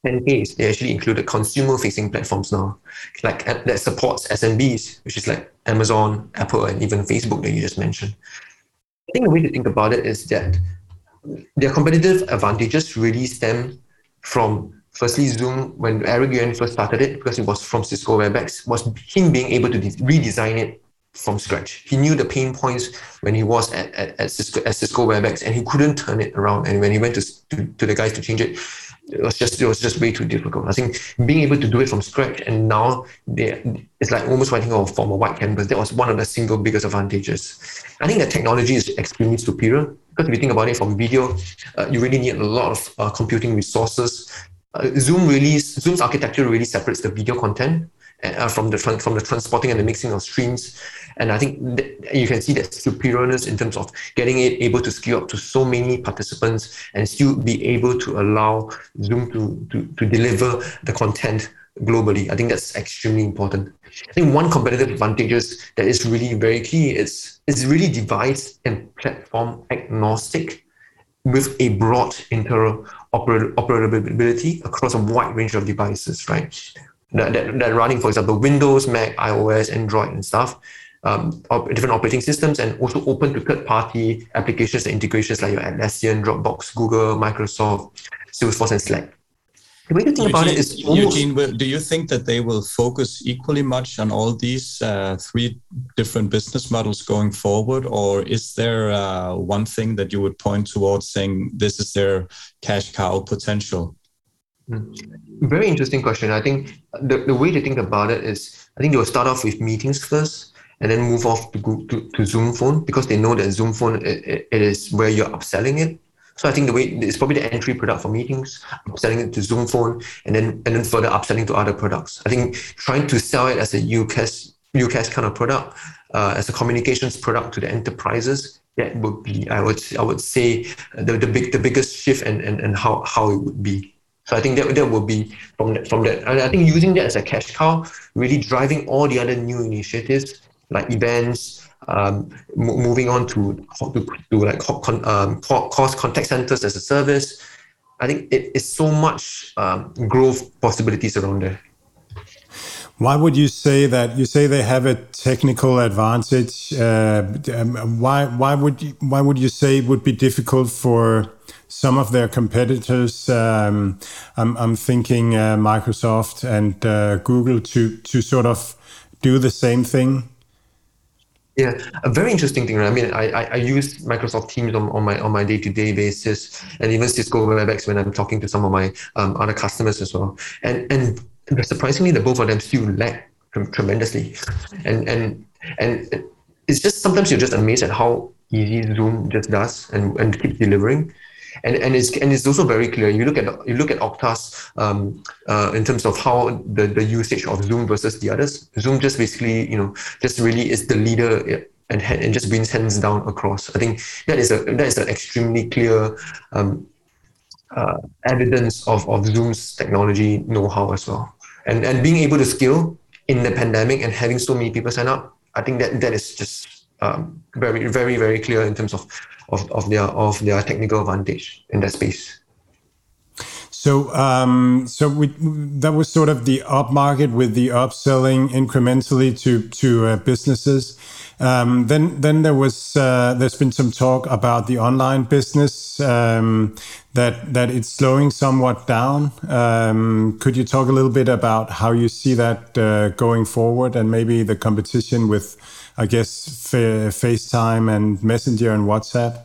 10Ks, they actually included consumer-facing platforms now, like uh, that supports SMBs, which is like Amazon, Apple, and even Facebook that you just mentioned. I think the way to think about it is that their competitive advantages really stem from firstly Zoom when Eric Yuan first started it because it was from Cisco WebEx was him being able to de- redesign it from scratch. He knew the pain points when he was at, at, at, Cisco, at Cisco WebEx and he couldn't turn it around. And when he went to, to, to the guys to change it was just it was just way too difficult. I think being able to do it from scratch and now it's like almost writing off from a white canvas. That was one of the single biggest advantages. I think the technology is extremely superior because if you think about it from video, uh, you really need a lot of uh, computing resources. Uh, Zoom really Zoom's architecture really separates the video content uh, from the from the transporting and the mixing of streams. And I think you can see that superiorness in terms of getting it able to scale up to so many participants and still be able to allow Zoom to, to, to deliver the content globally. I think that's extremely important. I think one competitive advantages that is really very key is is really device and platform agnostic with a broad interoperability across a wide range of devices, right? That, that, that running, for example, Windows, Mac, iOS, Android, and stuff um, different operating systems and also open to third-party applications and integrations like your Atlassian, Dropbox, Google, Microsoft, Salesforce, and Slack. The way to think Eugene, about it is almost, Eugene, do you think that they will focus equally much on all these uh, three different business models going forward, or is there uh, one thing that you would point towards saying this is their cash cow potential? Hmm. Very interesting question. I think the, the way to think about it is I think they will start off with meetings first and then move off to, to, to Zoom Phone because they know that Zoom Phone it, it is where you're upselling it. So I think the way it's probably the entry product for meetings, upselling it to Zoom Phone, and then and then further upselling to other products. I think trying to sell it as a UCaaS UCaaS kind of product, uh, as a communications product to the enterprises, that would be I would I would say the, the big the biggest shift and, and, and how, how it would be. So I think that that will be from that, from that. And I think using that as a cash cow, really driving all the other new initiatives like events, um, moving on to, to, to like um, cost contact centers as a service. I think it is so much um, growth possibilities around there. Why would you say that? You say they have a technical advantage. Uh, um, why why would you, why would you say it would be difficult for some of their competitors? Um, I'm, I'm thinking uh, Microsoft and uh, Google to to sort of do the same thing. Yeah, a very interesting thing. Right? I mean, I, I, I use Microsoft Teams on, on my on my day to day basis, and even Cisco WebEx when I'm talking to some of my um, other customers as well. And and surprisingly, the both of them still lag tremendously, and and and it's just sometimes you're just amazed at how easy Zoom just does and and keeps delivering and and it's and it's also very clear. You look at you look at Okta's um, uh, in terms of how the, the usage of Zoom versus the others. Zoom just basically you know just really is the leader and and just wins hands down across. I think that is a that is an extremely clear um, uh, evidence of of Zoom's technology know-how as well, and and being able to scale in the pandemic and having so many people sign up. I think that that is just um, very very very clear in terms of of, of their of their technical advantage in that space. So, um, so we, that was sort of the up market with the upselling incrementally to to uh, businesses. Um, then, then there was uh, there's been some talk about the online business um, that that it's slowing somewhat down. Um, could you talk a little bit about how you see that uh, going forward, and maybe the competition with I guess FaceTime and Messenger and WhatsApp.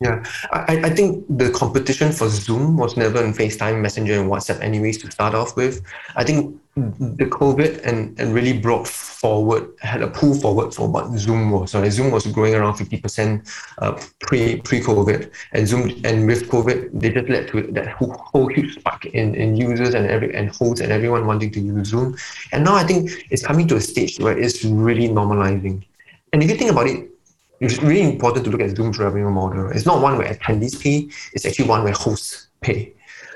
Yeah, I, I think the competition for Zoom was never in FaceTime, Messenger, and WhatsApp, anyways, to start off with. I think the COVID and, and really brought forward, had a pull forward for what Zoom was. So Zoom was growing around 50% uh, pre pre COVID, and Zoom and with COVID, they just led to that whole, whole huge spike in, in users and every and hosts and everyone wanting to use Zoom. And now I think it's coming to a stage where it's really normalizing. And if you think about it, it's really important to look at Zoom's revenue model. It's not one where attendees pay, it's actually one where hosts pay.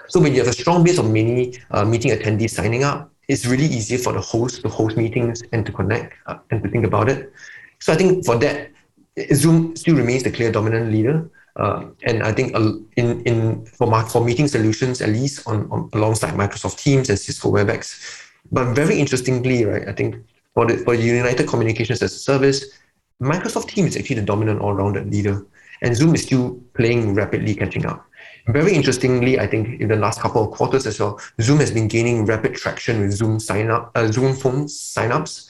So when you have a strong base of many uh, meeting attendees signing up, it's really easy for the host to host meetings and to connect uh, and to think about it. So I think for that, Zoom still remains the clear dominant leader. Uh, and I think in in for for meeting solutions, at least on, on alongside Microsoft Teams and Cisco WebEx. But very interestingly, right, I think for the for United Communications as a service, Microsoft Teams is actually the dominant all-rounded leader, and Zoom is still playing rapidly catching up. Very interestingly, I think in the last couple of quarters as well, Zoom has been gaining rapid traction with Zoom sign up, uh, Zoom phone signups,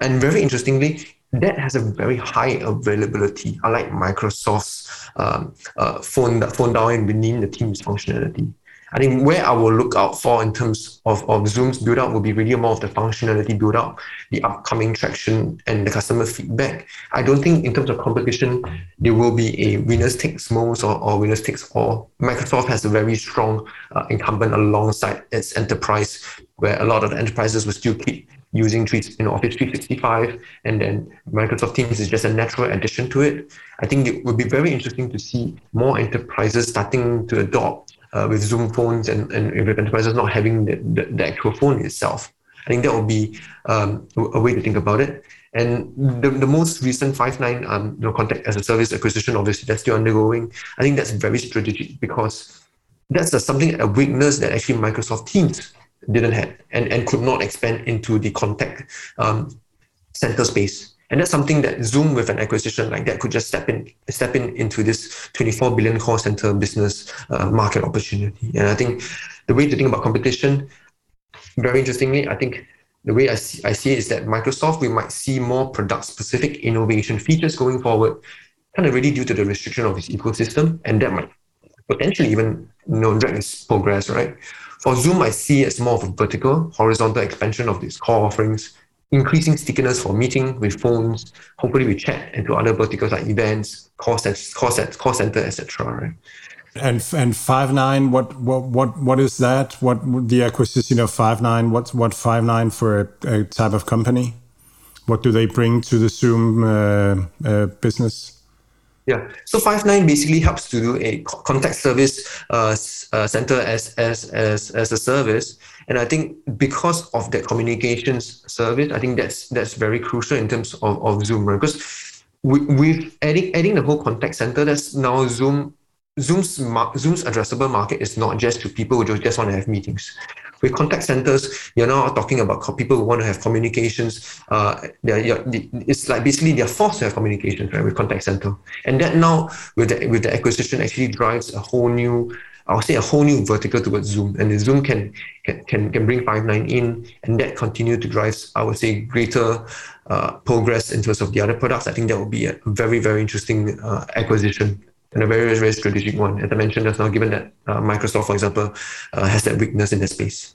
and very interestingly, that has a very high availability, unlike Microsoft's um, uh, phone phone down within the Teams functionality. I think where I will look out for in terms of, of Zoom's build out will be really more of the functionality build out, the upcoming traction and the customer feedback. I don't think in terms of competition, there will be a winners takes most or, or winners takes all. Microsoft has a very strong uh, incumbent alongside its enterprise, where a lot of the enterprises will still keep using treats in Office 365, and then Microsoft Teams is just a natural addition to it. I think it would be very interesting to see more enterprises starting to adopt uh, with Zoom phones and, and with enterprises not having the, the, the, actual phone itself. I think that would be um, a way to think about it. And the, the most recent Five9 um, you know, contact as a service acquisition, obviously, that's still undergoing. I think that's very strategic because that's a, something, a weakness that actually Microsoft Teams didn't have and, and could not expand into the contact um, center space. And that's something that Zoom with an acquisition like that could just step in, step in into this 24 billion call center business uh, market opportunity. And I think the way to think about competition, very interestingly, I think the way I see, I see it is that Microsoft, we might see more product specific innovation features going forward, kind of really due to the restriction of its ecosystem. And that might potentially even you know, drag its progress, right? For Zoom, I see it as more of a vertical, horizontal expansion of these core offerings increasing stickiness for meeting with phones, hopefully with chat and to other verticals like events, call center, call center, call center etc. Right? And and Five9, what what what what is that? What the acquisition of Five9? What's what Five9 for a, a, type of company? What do they bring to the Zoom uh, uh, business? Yeah, so Five9 basically helps to do a contact service uh, uh, center as, as as as a service and I think because of that communications service, I think that's that's very crucial in terms of, of Zoom, right? Because with, with adding adding the whole contact center, that's now Zoom Zoom's Zoom's addressable market is not just to people who just want to have meetings. With contact centers, you're now talking about people who want to have communications. Uh, they're, it's like basically they're forced to have communications, right? With contact center, and that now with the with the acquisition actually drives a whole new I'll say a whole new vertical towards Zoom, and Zoom can can can, bring Five9 in, and that continue to drive, I would say, greater uh, progress in terms of the other products. I think that will be a very very interesting uh, acquisition and a very very strategic one. As I mentioned just now, given that uh, Microsoft, for example, uh, has that weakness in that space.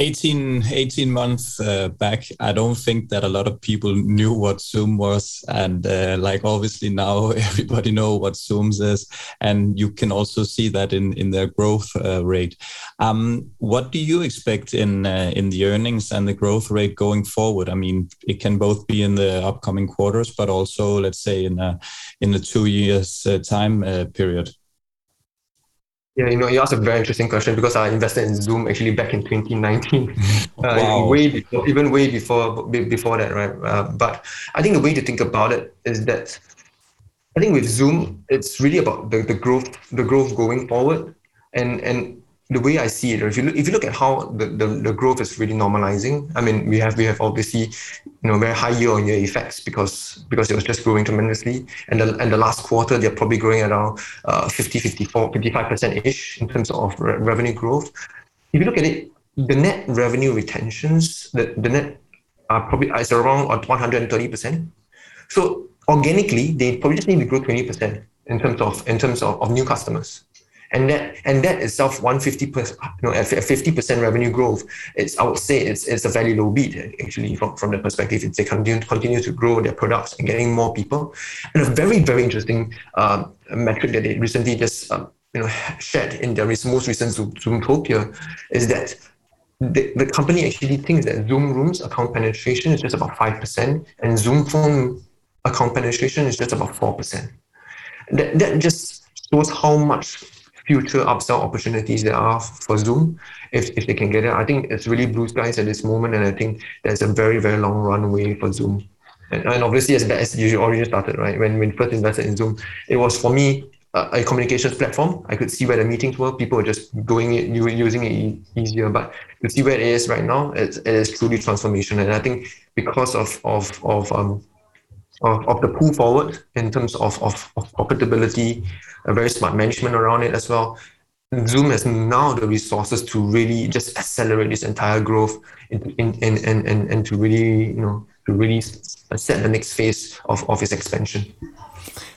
18, 18 months uh, back, I don't think that a lot of people knew what Zoom was. And uh, like obviously now *laughs* everybody know what Zooms is. And you can also see that in, in their growth uh, rate. Um, what do you expect in, uh, in the earnings and the growth rate going forward? I mean, it can both be in the upcoming quarters, but also let's say in a, in the two years uh, time uh, period. Yeah, you know, you asked a very interesting question because I invested in Zoom actually back in 2019, *laughs* wow. uh, way before, even way before before that, right? Uh, but I think the way to think about it is that I think with Zoom, it's really about the, the growth, the growth going forward, and and the way I see it, if you look, if you look at how the, the, the growth is really normalizing, I mean, we have we have obviously, you know, very high year on year effects because because it was just growing tremendously, and the and the last quarter they're probably growing around uh, 50, 54, 55 percent ish in terms of re- revenue growth. If you look at it, the net revenue retentions, the, the net are probably is around 130 percent. So organically, they probably just need to grow 20 percent in terms of in terms of, of new customers and that and that itself 150 percent you know a 50 percent revenue growth it's i would say it's it's a very low beat actually from, from the perspective if they continue, continue to grow their products and getting more people and a very very interesting um, metric that they recently just um, you know shared in their most recent Zoom, Zoomtopia is that the, the company actually thinks that Zoom Rooms account penetration is just about 5% and Zoom Phone account penetration is just about 4%. That, that just shows how much future upsell opportunities there are for Zoom if, if they can get it. I think it's really blue skies at this moment, and I think there's a very, very long runway for Zoom. And, and obviously, as as you already started, right? When when first invested in Zoom, it was for me a, a communications platform. I could see where the meetings were. People were just doing it, using it easier. But to see where it is right now, it's, it is truly transformational. And I think because of of of um, of, of the pull forward in terms of, of, of profitability, a very smart management around it as well. Zoom has now the resources to really just accelerate this entire growth in, in, and, and, and to really, you know, to really set the next phase of, of its expansion.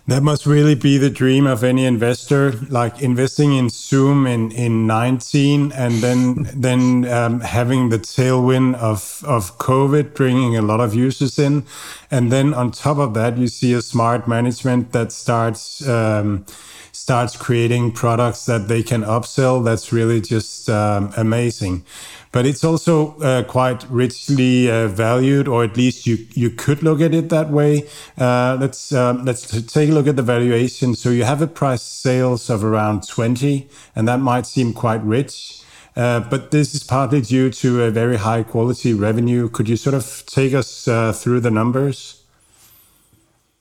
That must really be the dream of any investor, like investing in Zoom in, in 19 and then then um, having the tailwind of, of COVID bringing a lot of users in. And then on top of that, you see a smart management that starts um, starts creating products that they can upsell. That's really just um, amazing but it's also uh, quite richly uh, valued, or at least you you could look at it that way. Uh, let's um, let's take a look at the valuation. So you have a price sales of around twenty, and that might seem quite rich. Uh, but this is partly due to a very high quality revenue. Could you sort of take us uh, through the numbers?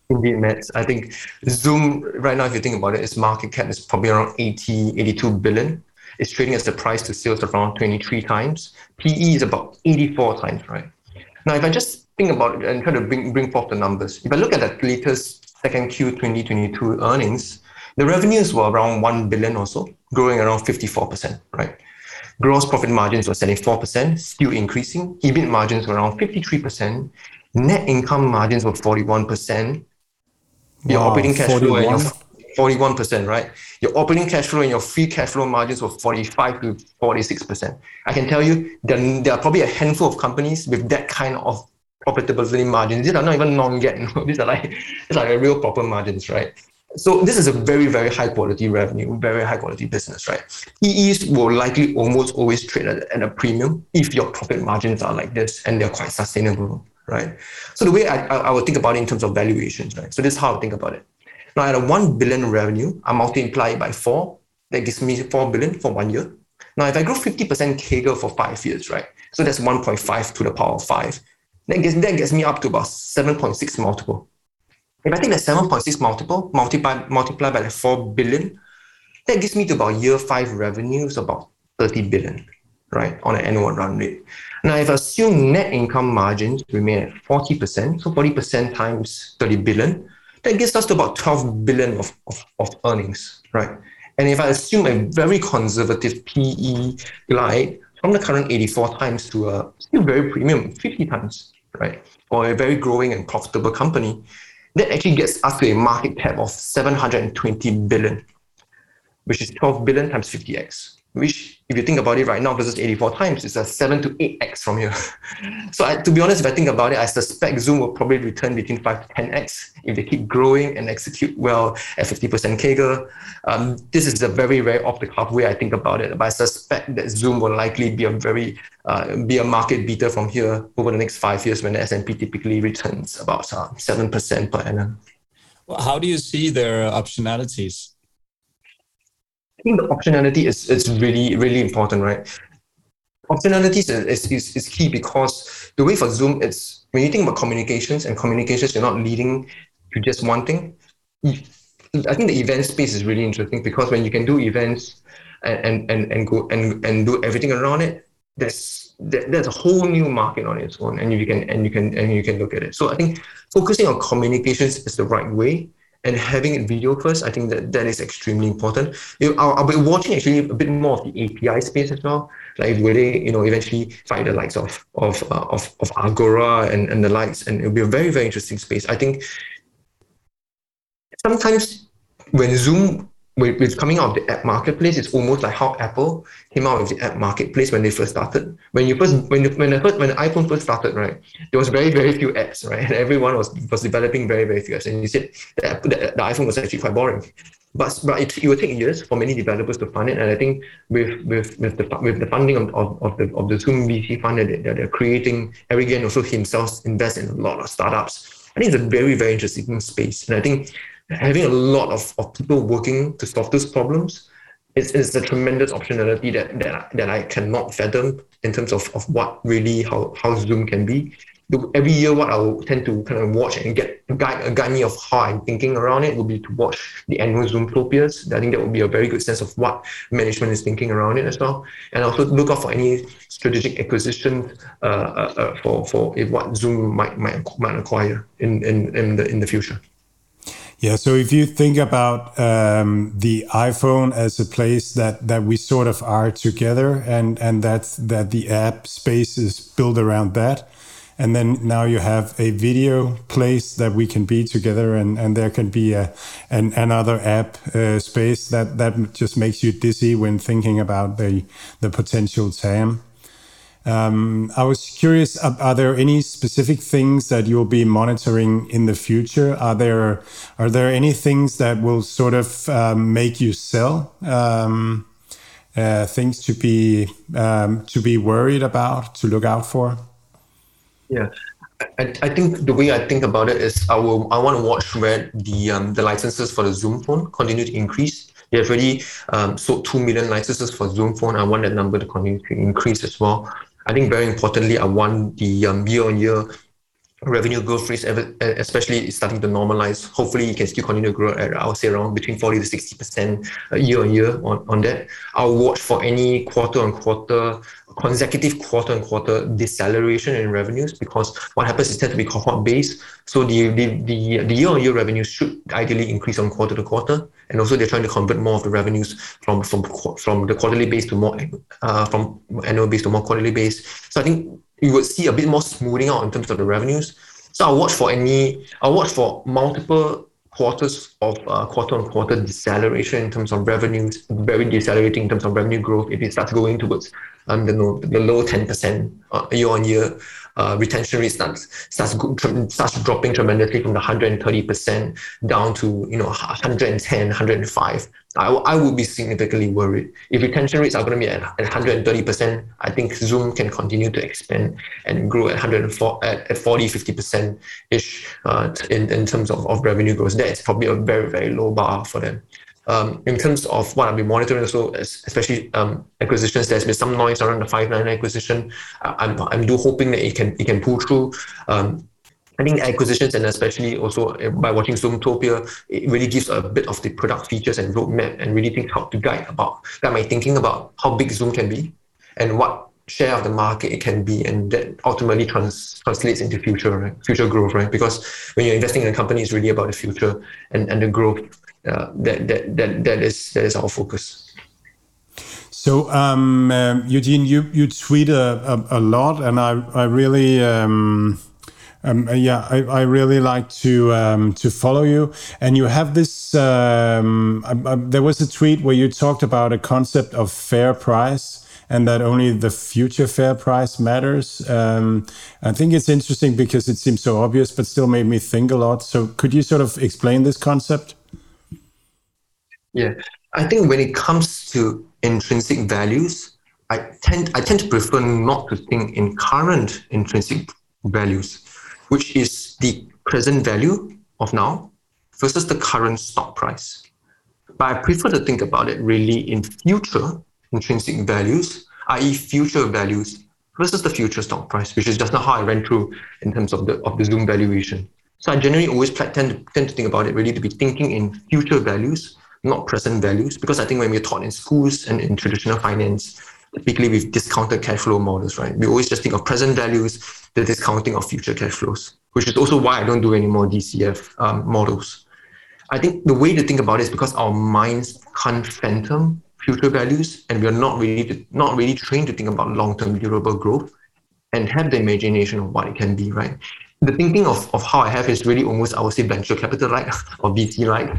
Indeed, Matt. I think Zoom right now, if you think about it, its market cap is probably around 80, 82 billion. It's trading as the price to sales around 23 times. PE is about 84 times, right? Now, if I just think about it and try to bring, bring forth the numbers, if I look at the latest second Q 2022 earnings, the revenues were around 1 billion or so, growing around 54%, right? Gross profit margins were 74%, still increasing. EBIT margins were around 53%. Net income margins were 41%. Your wow, operating cash 41? flow 41%, right? Your operating cash flow and your free cash flow margins were 45 to 46%. I can tell you there, there are probably a handful of companies with that kind of profitability margins. These are not even non-GAAP. *laughs* These are like it's like a real proper margins, right? So this is a very, very high quality revenue, very high quality business, right? PEs will likely almost always trade at, at a premium if your profit margins are like this and they're quite sustainable, right? So the way I, I, I would think about it in terms of valuations, right? So this is how I think about it. Now at a 1 billion revenue, I multiply it by four, that gives me 4 billion for one year. Now, if I grow 50% CAGR for five years, right? So that's 1.5 to the power of five. That gets, that gets me up to about 7.6 multiple. If I take that 7.6 multiple, multiply, multiply by the 4 billion, that gives me to about year five revenues about 30 billion, right? On an annual run rate. Now, if I assume net income margins remain at 40%, so 40% times 30 billion, that gets us to about 12 billion of, of, of earnings, right? And if I assume a very conservative PE glide from the current 84 times to a still very premium 50 times, right? Or a very growing and profitable company, that actually gets us to a market cap of 720 billion, which is 12 billion times 50x which if you think about it right now versus 84 times, it's a 7 to 8x from here. *laughs* so I, to be honest, if I think about it, I suspect Zoom will probably return between 5 to 10x if they keep growing and execute well at 50% CAGR. Um, this is a very, very off-the-cuff way I think about it, but I suspect that Zoom will likely be a very uh, be a market beater from here over the next five years when the S&P typically returns about uh, 7% per annum. Well, how do you see their optionalities? I think the optionality is, is really, really important, right? Optionality is, is, is key because the way for Zoom, it's when you think about communications and communications, you're not leading to just one thing. I think the event space is really interesting because when you can do events and, and, and, go and, and do everything around it, there's there's a whole new market on its own and you can and you can and you can look at it. So I think focusing on communications is the right way and having it video first, I think that that is extremely important. I'll, I'll, be watching actually a bit more of the API space as well. Like will they, you know, eventually find the likes of of uh, of, of Agora and, and the likes, and it'll be a very very interesting space. I think sometimes when Zoom with, with coming out of the app marketplace, it's almost like how Apple came out of the app marketplace when they first started. When you first when when the first when the iPhone first started, right, there was very very few apps, right, *laughs* and everyone was was developing very very few apps. And you said the, the, the iPhone was actually quite boring. But but it, it will take years for many developers to fund it. And I think with with with the with the funding of, of, of the of the Zoom VC fund that they're, they're creating, Eric Yuan also himself invests in a lot of startups. I think it's a very very interesting space, and I think having a lot of, of people working to solve those problems it's, it's a tremendous optionality that, that, that I cannot fathom in terms of, of what really how, how Zoom can be. Every year, what I will tend to kind of watch and get guide, guide me of how I'm thinking around it will be to watch the annual Zoomtopias. I think that would be a very good sense of what management is thinking around it as well. And also look out for any strategic acquisitions uh, uh, uh for, for what Zoom might, might, might acquire in, in, in, the, in the future. Yeah, so if you think about um, the iPhone as a place that that we sort of are together, and and that's that the app space is built around that, and then now you have a video place that we can be together, and and there can be a an, another app uh, space that that just makes you dizzy when thinking about the the potential TAM. Um, I was curious, are there any specific things that you'll be monitoring in the future? Are there are there any things that will sort of um, make you sell? Um, uh, things to be um, to be worried about, to look out for? Yeah, I, I think the way I think about it is I will I want to watch where the um, the licenses for the Zoom phone continue to increase. They have already um, sold 2 million licenses for Zoom phone. I want that number to continue to increase as well. I think very importantly, I want the um, year-on-year revenue growth rates, especially starting to normalize. Hopefully, you can still continue to grow at, I would say, around between 40 to 60% year on year on, on that. I'll watch for any quarter on quarter consecutive quarter and quarter deceleration in revenues because what happens is tend to be cohort based. So the the the, year on year revenues should ideally increase on quarter to quarter, and also they're trying to convert more of the revenues from from from the quarterly base to more uh, from annual base to more quarterly base. So I think you would see a bit more smoothing out in terms of the revenues. So I'll watch for any I'll watch for multiple quarters of uh, quarter-on-quarter deceleration in terms of revenues, very decelerating in terms of revenue growth. If it starts going towards um, the, the low 10% uh, year-on-year, uh, retention rate starts starts starts dropping tremendously from the 130% down to you know 110, 105. I, I would be significantly worried. If retention rates are going to be at, at 130%, I think Zoom can continue to expand and grow at 104, at, at 40, 50% ish uh, in, in terms of, of revenue growth. That is probably a very, very low bar for them. Um, in terms of what I've been monitoring, so especially um, acquisitions, there's been some noise around the Five9 acquisition. I'm I'm do hoping that it can it can pull through. Um, I think acquisitions and especially also uh, by watching Zoomtopia, it really gives a bit of the product features and roadmap and really think how to guide about guide my thinking about how big Zoom can be and what share of the market it can be and that ultimately trans- translates into future right? future growth right because when you're investing in a company it's really about the future and, and the growth that, that that that is that is our focus. So, um, uh, Eugene, you, you tweet a, a, a, lot, and I, I really, um, um, yeah, I, I really like to um, to follow you. And you have this. Um, there was a tweet where you talked about a concept of fair price, and that only the future fair price matters. Um, I think it's interesting because it seems so obvious, but still made me think a lot. So, could you sort of explain this concept? Yeah, I think when it comes to intrinsic values, I tend I tend to prefer not to think in current intrinsic values, which is the present value of now versus the current stock price. But I prefer to think about it really in future intrinsic values, i.e., future values versus the future stock price, which is just not how I ran through in terms of the of the Zoom valuation. So I generally always tend to, tend to think about it really to be thinking in future values not present values. Because I think when we're taught in schools and in traditional finance, typically with discounted cash flow models, right? We always just think of present values, the discounting of future cash flows, which is also why I don't do any more DCF um, models. I think the way to think about it is because our minds can't phantom future values, and we are not really not really trained to think about long-term durable growth and have the imagination of what it can be, right? The thinking of, of how I have is really almost, I would say, venture capital like *laughs* or VC like.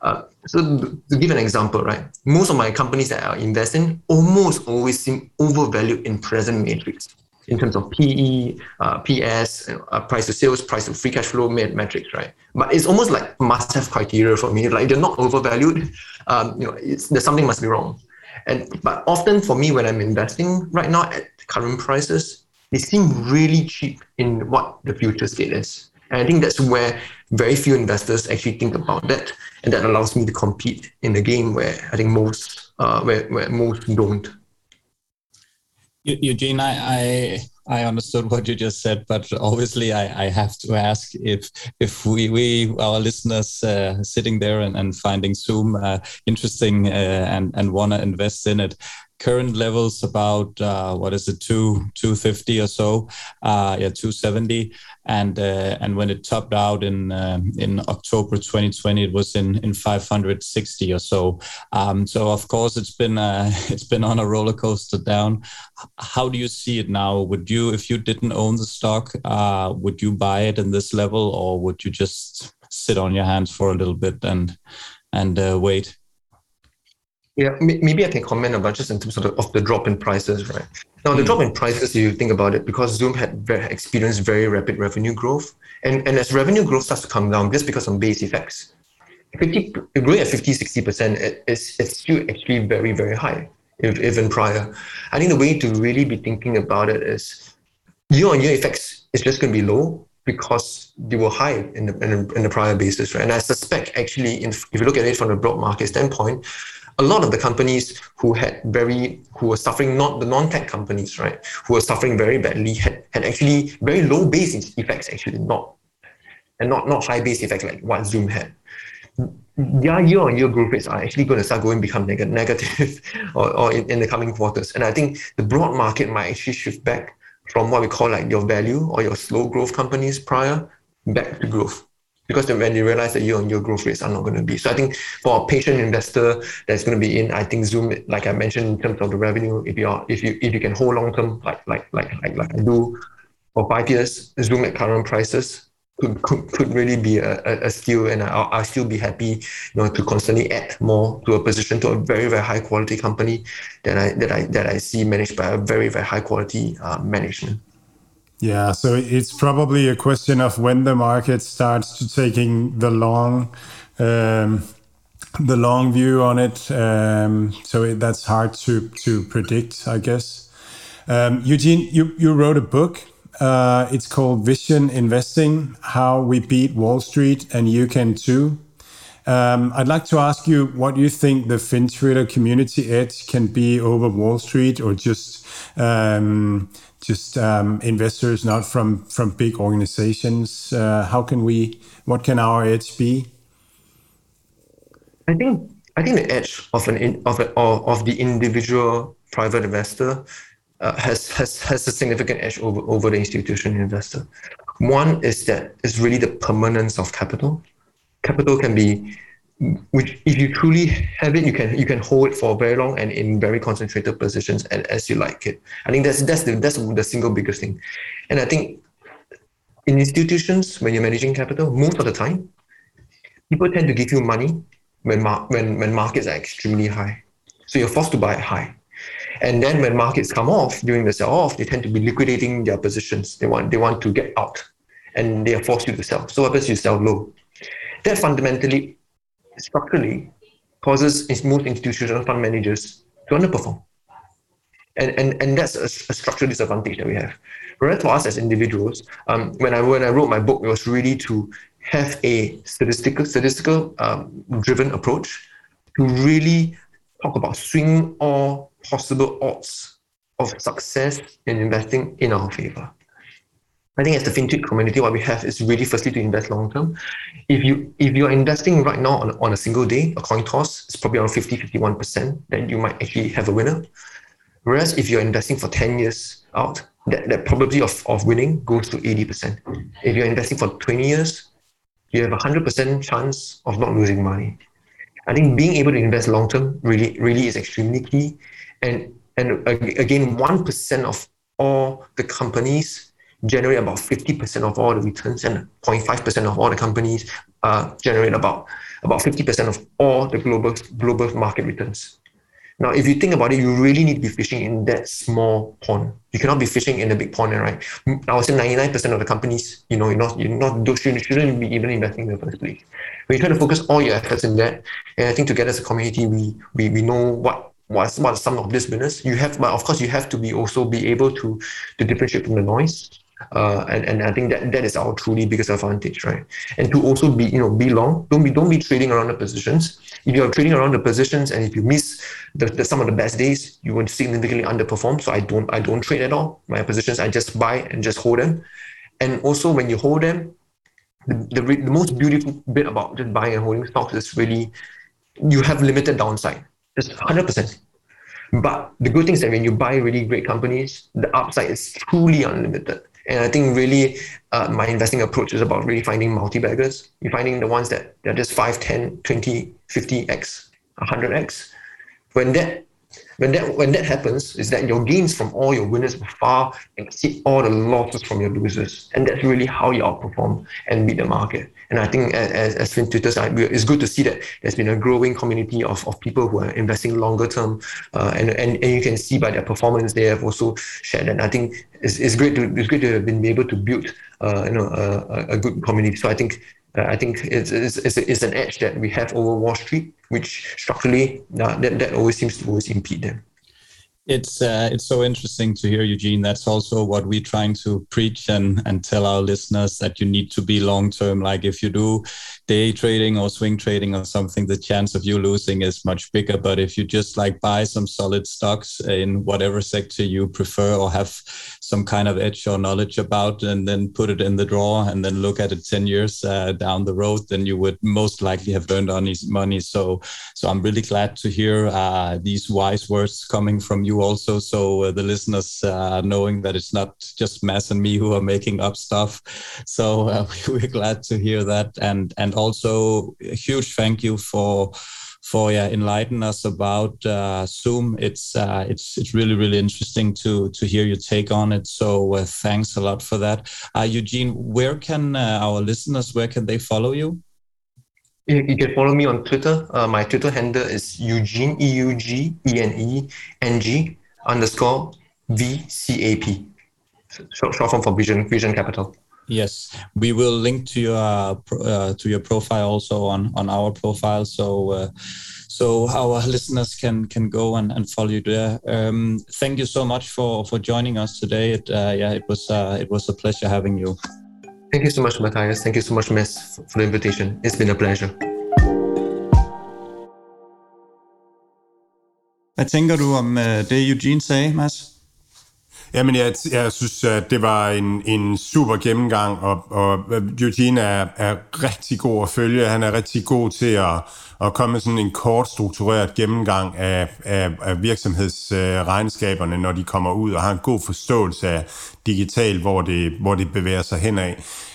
Uh, so to give an example, right, most of my companies that I invest in almost always seem overvalued in present metrics in terms of PE, uh, PS, uh, price to sales, price to free cash flow metrics, right? But it's almost like must-have criteria for me. Like they're not overvalued. Um, you know, there's something must be wrong. And but often for me, when I'm investing right now at current prices, they seem really cheap in what the future state is. And I think that's where very few investors actually think about that, and that allows me to compete in a game where I think most uh, where, where most don't. Eugene, I, I I understood what you just said, but obviously I, I have to ask if if we, we our listeners uh, sitting there and, and finding Zoom uh, interesting uh, and and want to invest in it, current levels about uh, what is it two 250 or so uh, yeah 270 and uh, and when it topped out in uh, in October 2020 it was in in 560 or so. Um, so of course it's been uh, *laughs* it's been on a roller coaster down. How do you see it now? Would you if you didn't own the stock uh, would you buy it in this level or would you just sit on your hands for a little bit and and wait? Yeah, maybe I can comment about just in terms of the, of the drop in prices, right? Now, the mm. drop in prices, you think about it, because Zoom had very, experienced very rapid revenue growth, and, and as revenue growth starts to come down, just because of base effects, 50, growing at 50, 60%, it, it's, it's still actually very, very high, if, even prior. I think the way to really be thinking about it is year-on-year effects is just going to be low because they were high in the, in the, in the prior basis, right? And I suspect actually, in, if you look at it from a broad market standpoint, a lot of the companies who had very who were suffering not the non-tech companies right who were suffering very badly had, had actually very low base effects actually not and not not high base effects like what zoom had. Their year-on-year growth rates are actually going to start going become neg- negative *laughs* or, or in, in the coming quarters. And i think the broad market might actually shift back from what we call like your value or your slow growth companies prior back to growth because then when you realize that year-on-year growth rates are not going to be. So I think for a patient investor that's going to be in, I think Zoom, like I mentioned in terms of the revenue, if you are, if you if you can hold long term, like like like like like I do, for five years, Zoom at current prices could could, could really be a, a, steal, and I'll, I'll still be happy, you know, to constantly add more to a position to a very very high quality company that I that I that I see managed by a very very high quality uh, management. Yeah, so it's probably a question of when the market starts to taking the long, um, the long view on it. Um, so it, that's hard to to predict, I guess. Um, Eugene, you you wrote a book. Uh, it's called Vision Investing: How We Beat Wall Street, and you can too. Um, I'd like to ask you what you think the FinTwitter community edge can be over Wall Street, or just um, just um, investors not from from big organizations. Uh, how can we what can our edge be? I think i think the edge of an of, a, of the individual private investor uh, has has has a significant edge over over the institutional investor. One is that it's really the permanence of capital. Capital can be which if you truly have it, you can you can hold it for very long and in very concentrated positions and as you like it. I think that's that's the that's the single biggest thing, and I think in institutions when you're managing capital, most of the time, people tend to give you money when mar- when when markets are extremely high, so you're forced to buy high. And then when markets come off during the sell off, they tend to be liquidating their positions. They want they want to get out, and they are forced you to sell. So what happens? You sell low. That fundamentally structurally causes most institutional fund managers to underperform. And, and, and that's a, a structural disadvantage that we have. Whereas for us as individuals, um, when I when I wrote my book, it was really to have a statistical statistical um, driven approach to really talk about swing all possible odds of success in investing in our favor. I think as the fintech community, what we have is really firstly to invest long term. If you if you're investing right now on, on a single day, a coin toss, it's probably around 50, 51%, then you might actually have a winner. Whereas if you're investing for 10 years out, that, that probability of, of winning goes to 80%. If you're investing for 20 years, you have a 100% chance of not losing money. I think being able to invest long term really, really is extremely key. And, and again, 1% of all the companies generate about 50% of all the returns and 0.5% of all the companies uh, generate about, about 50% of all the global, global market returns. Now, if you think about it, you really need to be fishing in that small pond. You cannot be fishing in the big pond, right? I would say 99% of the companies, you know, you're not, you're not, shouldn't, shouldn't be even investing in the first place. When you try to focus all your efforts in that, and I think together as a community, we, we, we know what what's what some of this winners you have but of course you have to be also be able to to differentiate from the noise uh, and, and I think that that is our truly biggest advantage, right? And to also be, you know, be long. Don't be don't be trading around the positions. If you're trading around the positions and if you miss the, the some of the best days, you will significantly underperform. So I don't I don't trade at all. My positions I just buy and just hold them. And also when you hold them, the, the, the most beautiful bit about just buying and holding stocks is really you have limited downside. Just 100%. But the good thing is that when you buy really great companies, the upside is truly unlimited. And I think really uh, my investing approach is about really finding multi-baggers. You're finding the ones that they're just 5, 10, 20, 50x, 100x. When that when that when that happens, is that your gains from all your winners will far exceed all the losses from your losers, and that's really how you outperform and beat the market. And I think as as Fin side, it's good to see that there's been a growing community of, of people who are investing longer term, uh, and, and and you can see by their performance they have also shared. And I think it's, it's great to it's great to have been able to build uh, you know a, a good community. So I think uh, I think it's, it's, it's, it's, an edge that we have over Wall Street, which structurally uh, that, that always seems to always impede them. It's uh, it's so interesting to hear Eugene. That's also what we're trying to preach and and tell our listeners that you need to be long term. Like if you do day trading or swing trading or something, the chance of you losing is much bigger. But if you just like buy some solid stocks in whatever sector you prefer or have some kind of edge or knowledge about, and then put it in the drawer and then look at it ten years uh, down the road, then you would most likely have earned on money. So so I'm really glad to hear uh, these wise words coming from you also, so uh, the listeners uh, knowing that it's not just Mads and me who are making up stuff. So uh, *laughs* we're glad to hear that, and and also a huge thank you for for yeah, enlighten us about uh, Zoom. It's uh, it's it's really really interesting to to hear your take on it. So uh, thanks a lot for that, Eugene. Where can our listeners where can they follow you? You, you can follow me on Twitter. Uh, my Twitter handle is Eugene E U G E N E N G underscore V C A P. Short, short form for Vision Vision Capital. Yes, we will link to your uh, to your profile also on on our profile. So. Uh, so our *laughs* listeners can can go and, and follow you there. Um, thank you so much for for joining us today. It, uh, yeah, it was uh, it was a pleasure having you. Thank you so much, Matthias. Thank you so much, Miss, for the invitation. It's been a pleasure. Hvad tænker du om uh, det, Eugene sagde, Mads? Jamen, jeg, jeg synes, at det var en, en super gennemgang, og, og øh, Eugene er, er rigtig god at følge. Han er rigtig god til at, at komme med sådan en kort struktureret gennemgang af, af, af virksomhedsregnskaberne, øh, når de kommer ud, og har en god forståelse af digital, hvor det, hvor det bevæger sig henad.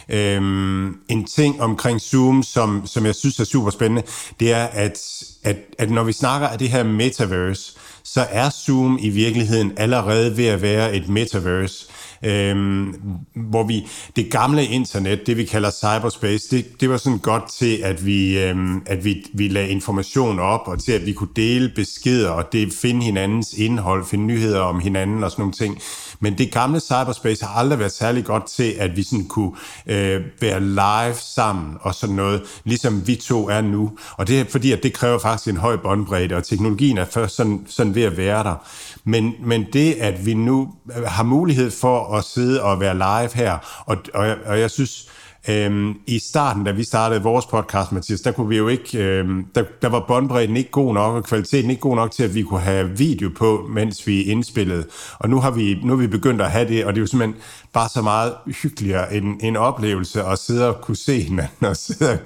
Øhm, en ting omkring Zoom, som, som jeg synes er super spændende, det er, at, at, at når vi snakker af det her metaverse, så er Zoom i virkeligheden allerede ved at være et metaverse øhm, hvor vi, det gamle internet, det vi kalder cyberspace, det, det var sådan godt til, at vi, øhm, at vi, vi lagde information op, og til at vi kunne dele beskeder, og det finde hinandens indhold, finde nyheder om hinanden og sådan nogle ting. Men det gamle cyberspace har aldrig været særlig godt til, at vi sådan kunne øh, være live sammen og sådan noget, ligesom vi to er nu. Og det er fordi, at det kræver faktisk en høj båndbredde, og teknologien er først sådan, sådan ved at være der. Men, men det, at vi nu øh, har mulighed for at sidde og være live her, og, og, jeg, og jeg synes, Øhm, I starten, da vi startede vores podcast, Mathias, der kunne vi jo ikke, øhm, der, der var båndbredden ikke god nok, og kvaliteten ikke god nok til, at vi kunne have video på, mens vi indspillede. Og nu har vi, nu har vi begyndt at have det, og det er jo simpelthen bare så meget hyggeligere en, en oplevelse at sidde og kunne se hinanden og sidde og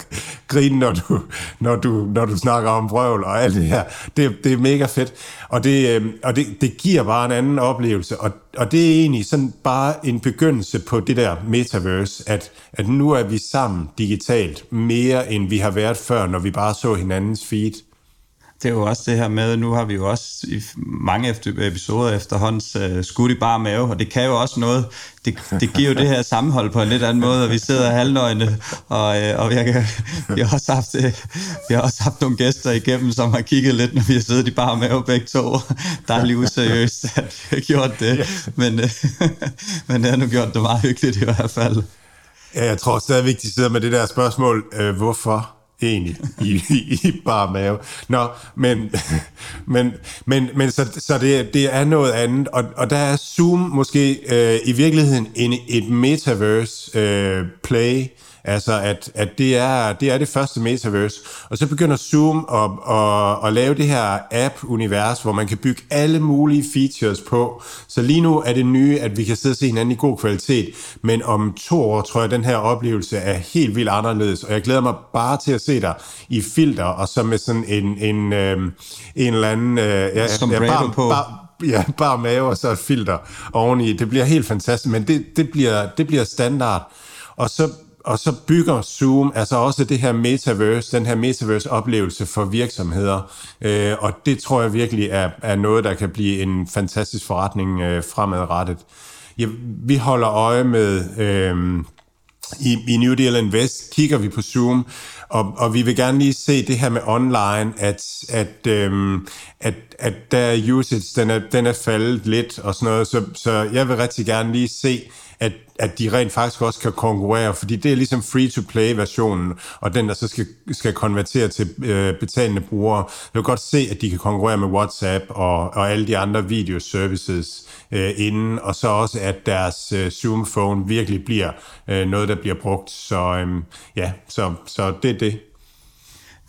grine, når du, når du, når du snakker om brøvl og alt det her. Det, det er mega fedt, og, det, øhm, og det, det giver bare en anden oplevelse, og, og det er egentlig sådan bare en begyndelse på det der metaverse, at, at nu er vi sammen digitalt mere, end vi har været før, når vi bare så hinandens feed det er jo også det her med, nu har vi jo også i mange efter, episoder efterhånden uh, skudt i bare mave, og det kan jo også noget, det, det giver jo det her sammenhold på en lidt anden måde, og vi sidder halvnøgne, og, uh, og jeg *laughs* kan, vi, har også haft, uh, vi har også haft nogle gæster igennem, som har kigget lidt, når vi har siddet i bare mave begge to. Der er lige useriøst, at vi har gjort det, men, uh, *laughs* men det har nu gjort det meget hyggeligt i hvert fald. Ja, jeg tror stadigvæk, de sidder med det der spørgsmål, øh, hvorfor? Egentlig i, i, i bare mave. Nå, men, *laughs* men, men, men så, så det, det er noget andet, og, og der er Zoom måske øh, i virkeligheden en, et metaverse øh, play, Altså, at, at det, er, det er det første metaverse. Og så begynder Zoom at, at, at lave det her app-univers, hvor man kan bygge alle mulige features på. Så lige nu er det nye, at vi kan sidde og se hinanden i god kvalitet. Men om to år tror jeg, at den her oplevelse er helt vildt anderledes. Og jeg glæder mig bare til at se dig i filter, og så med sådan en, en, øh, en eller anden... Øh, ja, ja, bare, på. Bare, ja, bare mave og så et filter oveni. Det bliver helt fantastisk, men det, det, bliver, det bliver standard. Og så og så bygger Zoom altså også det her metaverse, den her metaverse-oplevelse for virksomheder. Øh, og det tror jeg virkelig er, er noget, der kan blive en fantastisk forretning øh, fremadrettet. Ja, vi holder øje med... Øh, i, i New Deal Invest kigger vi på Zoom, og, og vi vil gerne lige se det her med online, at, at, øhm, at, at der usage, den er, den er faldet lidt og sådan noget, så, så jeg vil rigtig gerne lige se, at, at de rent faktisk også kan konkurrere, fordi det er ligesom free-to-play-versionen, og den, der så skal, skal konvertere til øh, betalende brugere. Jeg vil godt se, at de kan konkurrere med WhatsApp og, og alle de andre videoservices øh, inden, og så også, at deres øh, Zoom-phone virkelig bliver øh, noget, der bliver brugt. Så øh, ja, så, så det er det.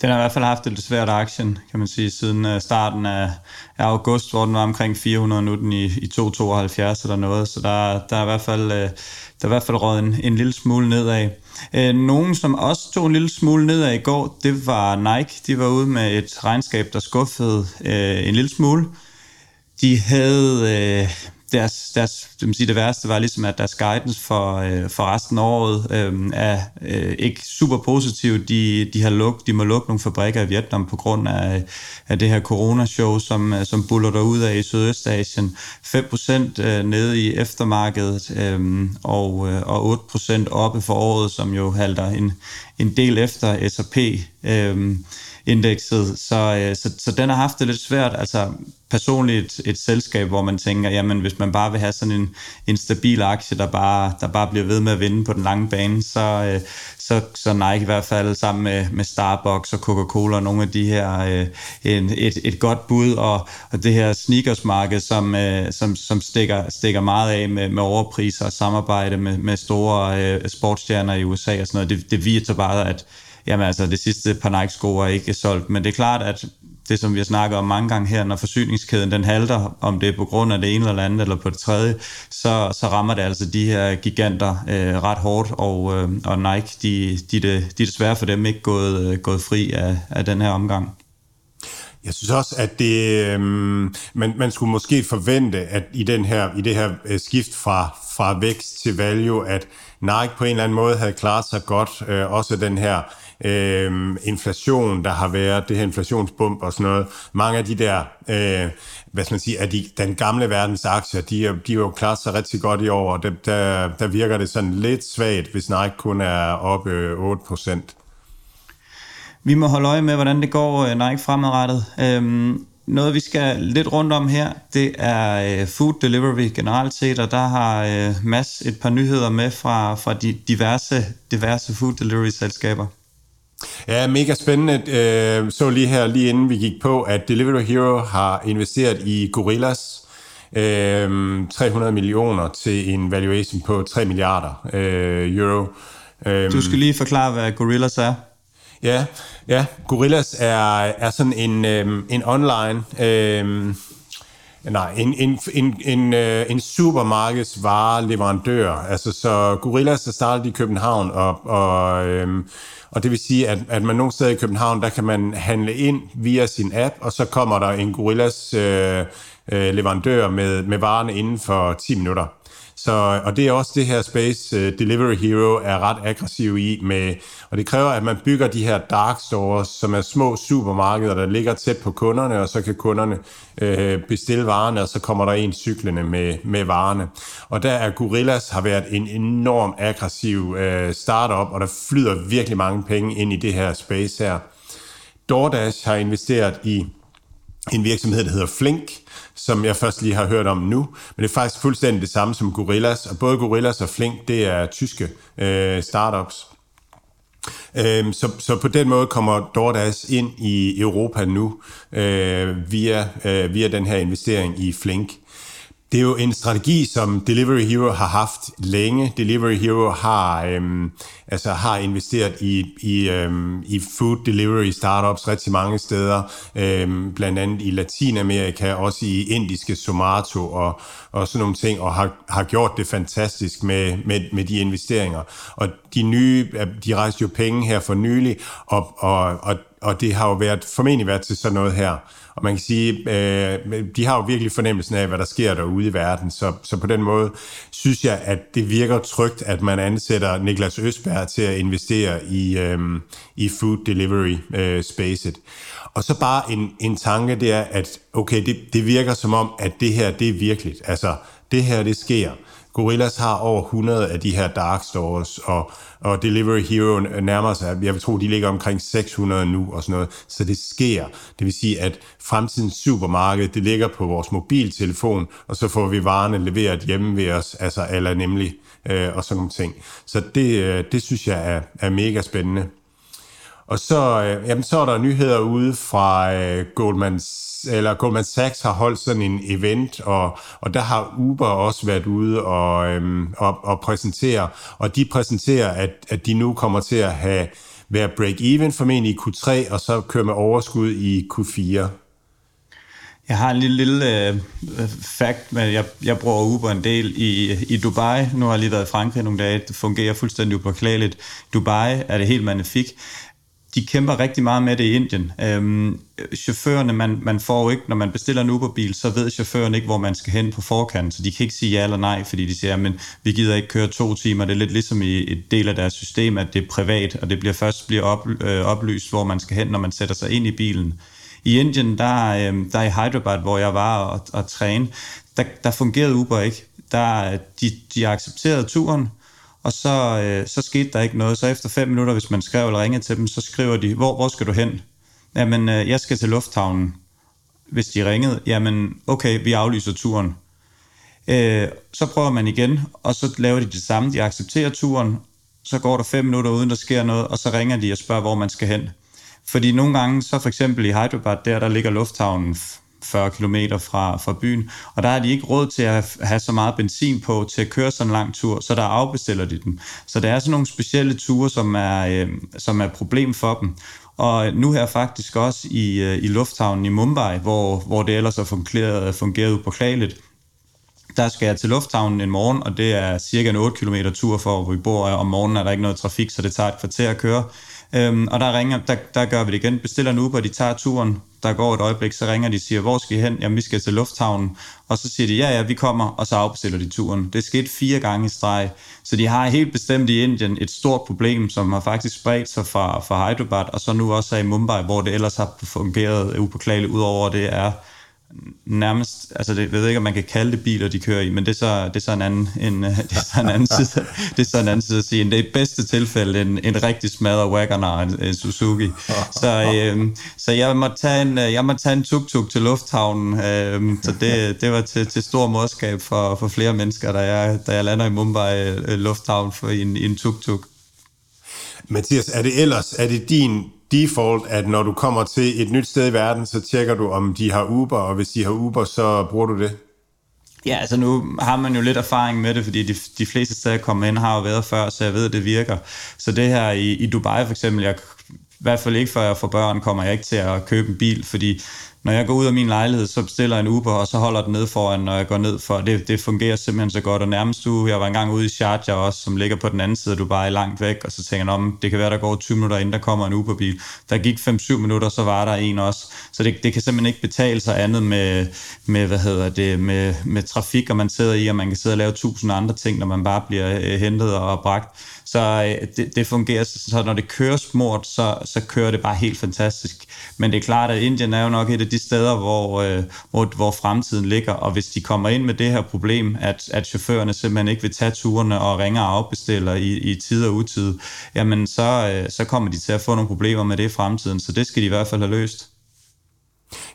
Den har i hvert fald haft det lidt svært aktien, kan man sige, siden øh, starten af, af august, hvor den var omkring 400, nu den i, i 272 eller noget, så der, der er i hvert fald, øh, der er i hvert fald råd en, en lille smule nedad. Øh, nogen, som også tog en lille smule nedad i går, det var Nike. De var ude med et regnskab, der skuffede en lille smule. De havde deres, deres det, sige, det værste var ligesom, at deres guidance for, øh, for resten af året øh, er øh, ikke super positiv. De, de, har luk, de må lukke nogle fabrikker i Vietnam på grund af, af det her coronashow, som, øh, som buller der ud af i Sydøstasien. 5% øh, nede i eftermarkedet øh, og, øh, og 8% oppe for året, som jo halter en, en del efter S&P. Øh, indekset, så, øh, så, så den har haft det lidt svært. Altså personligt et, et selskab, hvor man tænker, jamen hvis man bare vil have sådan en, en stabil aktie, der bare, der bare bliver ved med at vinde på den lange bane, så, øh, så, så Nike i hvert fald sammen med, med Starbucks og Coca-Cola og nogle af de her øh, en, et, et godt bud, og, og det her sneakersmarked, som, som, som stikker, stikker meget af med, med overpriser og samarbejde med, med store sportsstjerner i USA og sådan noget, det, det viser bare, at jamen altså, det sidste par Nike-sko er ikke solgt, men det er klart, at det, som vi har snakket om mange gange her, når forsyningskæden den halter, om det er på grund af det ene eller andet, eller på det tredje, så, så rammer det altså de her giganter øh, ret hårdt, og, øh, og Nike, de, de, de, de er desværre for dem ikke gået, øh, gået fri af, af den her omgang. Jeg synes også, at det, øh, man, man skulle måske forvente, at i, den her, i det her øh, skift fra, fra vækst til value, at Nike på en eller anden måde havde klaret sig godt. Øh, også den her øh, inflation, der har været, det her inflationsbump og sådan noget. Mange af de der, øh, hvad skal man sige, af de, den gamle verdens aktier, de, er, de er jo klaret sig rigtig godt i år, og der, der, der virker det sådan lidt svagt, hvis Nike kun er oppe øh, 8%. Vi må holde øje med, hvordan det går øh, Nike fremadrettet. Øhm, noget, vi skal lidt rundt om her, det er øh, food delivery generelt set, og der har øh, Mads et par nyheder med fra, fra de diverse, diverse food delivery selskaber. Ja, mega spændende. Øh, så lige her, lige inden vi gik på, at Delivery Hero har investeret i Gorillas. 300 millioner til en valuation på 3 milliarder euro. Du skal lige forklare, hvad Gorillas er. Ja, ja. Gorillas er, er sådan en, øhm, en online... Øhm, nej, en, en, en, en, øh, en supermarkedsvareleverandør. Altså, så Gorillas er startet i København, og, og, øhm, og det vil sige, at, at man nogle steder i København, der kan man handle ind via sin app, og så kommer der en Gorillas øh, øh, leverandør med, med varerne inden for 10 minutter. Så, og det er også det her Space øh, Delivery Hero er ret aggressiv i, med, og det kræver, at man bygger de her dark stores, som er små supermarkeder, der ligger tæt på kunderne, og så kan kunderne øh, bestille varerne, og så kommer der en cyklerne med, med varerne. Og der er Gorillas har været en enorm aggressiv øh, startup, og der flyder virkelig mange penge ind i det her space her. DoorDash har investeret i en virksomhed, der hedder Flink, som jeg først lige har hørt om nu. Men det er faktisk fuldstændig det samme som Gorillas, og både Gorillas og Flink, det er tyske øh, startups. Øh, så, så på den måde kommer DoorDash ind i Europa nu øh, via, øh, via den her investering i Flink. Det er jo en strategi, som Delivery Hero har haft længe. Delivery Hero har, øhm, altså har investeret i, i, øhm, i food delivery startups rigtig mange steder, øhm, blandt andet i Latinamerika, også i indiske Zomato og, og sådan nogle ting, og har, har gjort det fantastisk med, med, med de investeringer. Og de nye, de rejste jo penge her for nylig, og, og, og, og det har jo været, formentlig været til sådan noget her. Og man kan sige, øh, de har jo virkelig fornemmelsen af, hvad der sker derude i verden. Så, så på den måde synes jeg, at det virker trygt, at man ansætter Niklas Østberg til at investere i, øh, i food delivery øh, spacet. Og så bare en, en tanke, det er, at okay, det, det virker som om, at det her, det er virkeligt. Altså, det her, det sker. Gorillas har over 100 af de her dark stores, og, og Delivery Hero nærmer sig, jeg vil tro, de ligger omkring 600 nu og sådan noget, så det sker. Det vil sige, at fremtidens supermarked, det ligger på vores mobiltelefon, og så får vi varerne leveret hjemme ved os, altså eller nemlig, øh, og sådan nogle ting. Så det, øh, det synes jeg er, er mega spændende. Og så, øh, jamen, så er der nyheder ude fra øh, Goldman, eller Goldman Sachs har holdt sådan en event, og, og der har Uber også været ude og, øh, og, og præsentere, og de præsenterer, at, at de nu kommer til at have være break-even formentlig i Q3, og så køre med overskud i Q4. Jeg har en lille, lille uh, fact men jeg, jeg bruger Uber en del i, i Dubai. Nu har jeg lige været i Frankrig nogle dage. Det fungerer fuldstændig upåklageligt. Dubai er det helt magnifikt de kæmper rigtig meget med det i Indien. Øhm, chaufførerne, man, man får ikke, når man bestiller en Uber-bil, så ved chaufføren ikke, hvor man skal hen på forkanten, så de kan ikke sige ja eller nej, fordi de siger, men vi gider ikke køre to timer. Det er lidt ligesom i et del af deres system, at det er privat, og det bliver først bliver op, øh, oplyst, hvor man skal hen, når man sætter sig ind i bilen. I Indien, der, øh, der i Hyderabad, hvor jeg var og, og træne, der, der fungerede Uber ikke. Der, øh, de, de accepterede turen, og så, øh, så skete der ikke noget. Så efter fem minutter, hvis man skrev eller ringede til dem, så skriver de, hvor, hvor skal du hen? Jamen, øh, jeg skal til lufthavnen. Hvis de ringede, jamen, okay, vi aflyser turen. Øh, så prøver man igen, og så laver de det samme. De accepterer turen, så går der fem minutter uden der sker noget, og så ringer de og spørger, hvor man skal hen. Fordi nogle gange, så for eksempel i Hyderabad, der, der ligger lufthavnen 40 km fra, fra byen, og der har de ikke råd til at have så meget benzin på til at køre sådan en lang tur, så der afbestiller de dem. Så der er sådan nogle specielle ture, som er, øh, som er problem for dem. og nu her faktisk også i, øh, i lufthavnen i Mumbai, hvor, hvor det ellers har fungeret, fungeret upåklageligt. Der skal jeg til lufthavnen en morgen, og det er cirka en 8 km tur for, hvor vi bor. Om morgenen er der ikke noget trafik, så det tager et kvarter at køre. Øhm, og der, ringer, der, der gør vi det igen. Bestiller en Uber, de tager turen. Der går et øjeblik, så ringer de og siger, hvor skal I hen? Jamen, vi skal til lufthavnen. Og så siger de, ja, ja, vi kommer, og så afbestiller de turen. Det skete fire gange i streg. Så de har helt bestemt i Indien et stort problem, som har faktisk spredt sig fra, fra Hyderabad, og så nu også i Mumbai, hvor det ellers har fungeret upåklageligt, udover det er nærmest, altså det, jeg ved ikke, om man kan kalde det biler, de kører i, men det er så, det er så en anden, en, *laughs* det er så en anden side, det er så en anden side at sige. Det er i bedste tilfælde en, en rigtig smadret Wagoner, en, en Suzuki. Så, øhm, så jeg må tage en, jeg må tage en tuk-tuk til lufthavnen, øhm, så det, det var til, til stor modskab for, for flere mennesker, da jeg, da jeg lander i Mumbai øh, lufthavn for en, en tuk-tuk. Mathias, er det ellers, er det din default, at når du kommer til et nyt sted i verden, så tjekker du, om de har Uber, og hvis de har Uber, så bruger du det? Ja, altså nu har man jo lidt erfaring med det, fordi de, de fleste steder, jeg kommer ind, har jo været før, så jeg ved, at det virker. Så det her i, i Dubai for eksempel, jeg, i hvert fald ikke før jeg får børn, kommer jeg ikke til at købe en bil, fordi når jeg går ud af min lejlighed, så bestiller jeg en Uber, og så holder den ned foran, når jeg går ned for. Det, det fungerer simpelthen så godt, og nærmest du, jeg var engang ude i Sharjah også, som ligger på den anden side, du bare er langt væk, og så tænker jeg, om det kan være, der går 20 minutter, inden der kommer en Uberbil. Der gik 5-7 minutter, så var der en også. Så det, det kan simpelthen ikke betale sig andet med, med hvad hedder det, med, med trafik, og man sidder i, og man kan sidde og lave tusind andre ting, når man bare bliver øh, hentet og bragt. Så øh, det, det fungerer, så når det kører smurt, så, så kører det bare helt fantastisk. Men det er klart, at Indien er jo nok et af de steder, hvor, øh, hvor, hvor fremtiden ligger, og hvis de kommer ind med det her problem, at, at chaufførerne simpelthen ikke vil tage turene og ringer og afbestiller i, i tid og utid, jamen så, øh, så kommer de til at få nogle problemer med det i fremtiden, så det skal de i hvert fald have løst.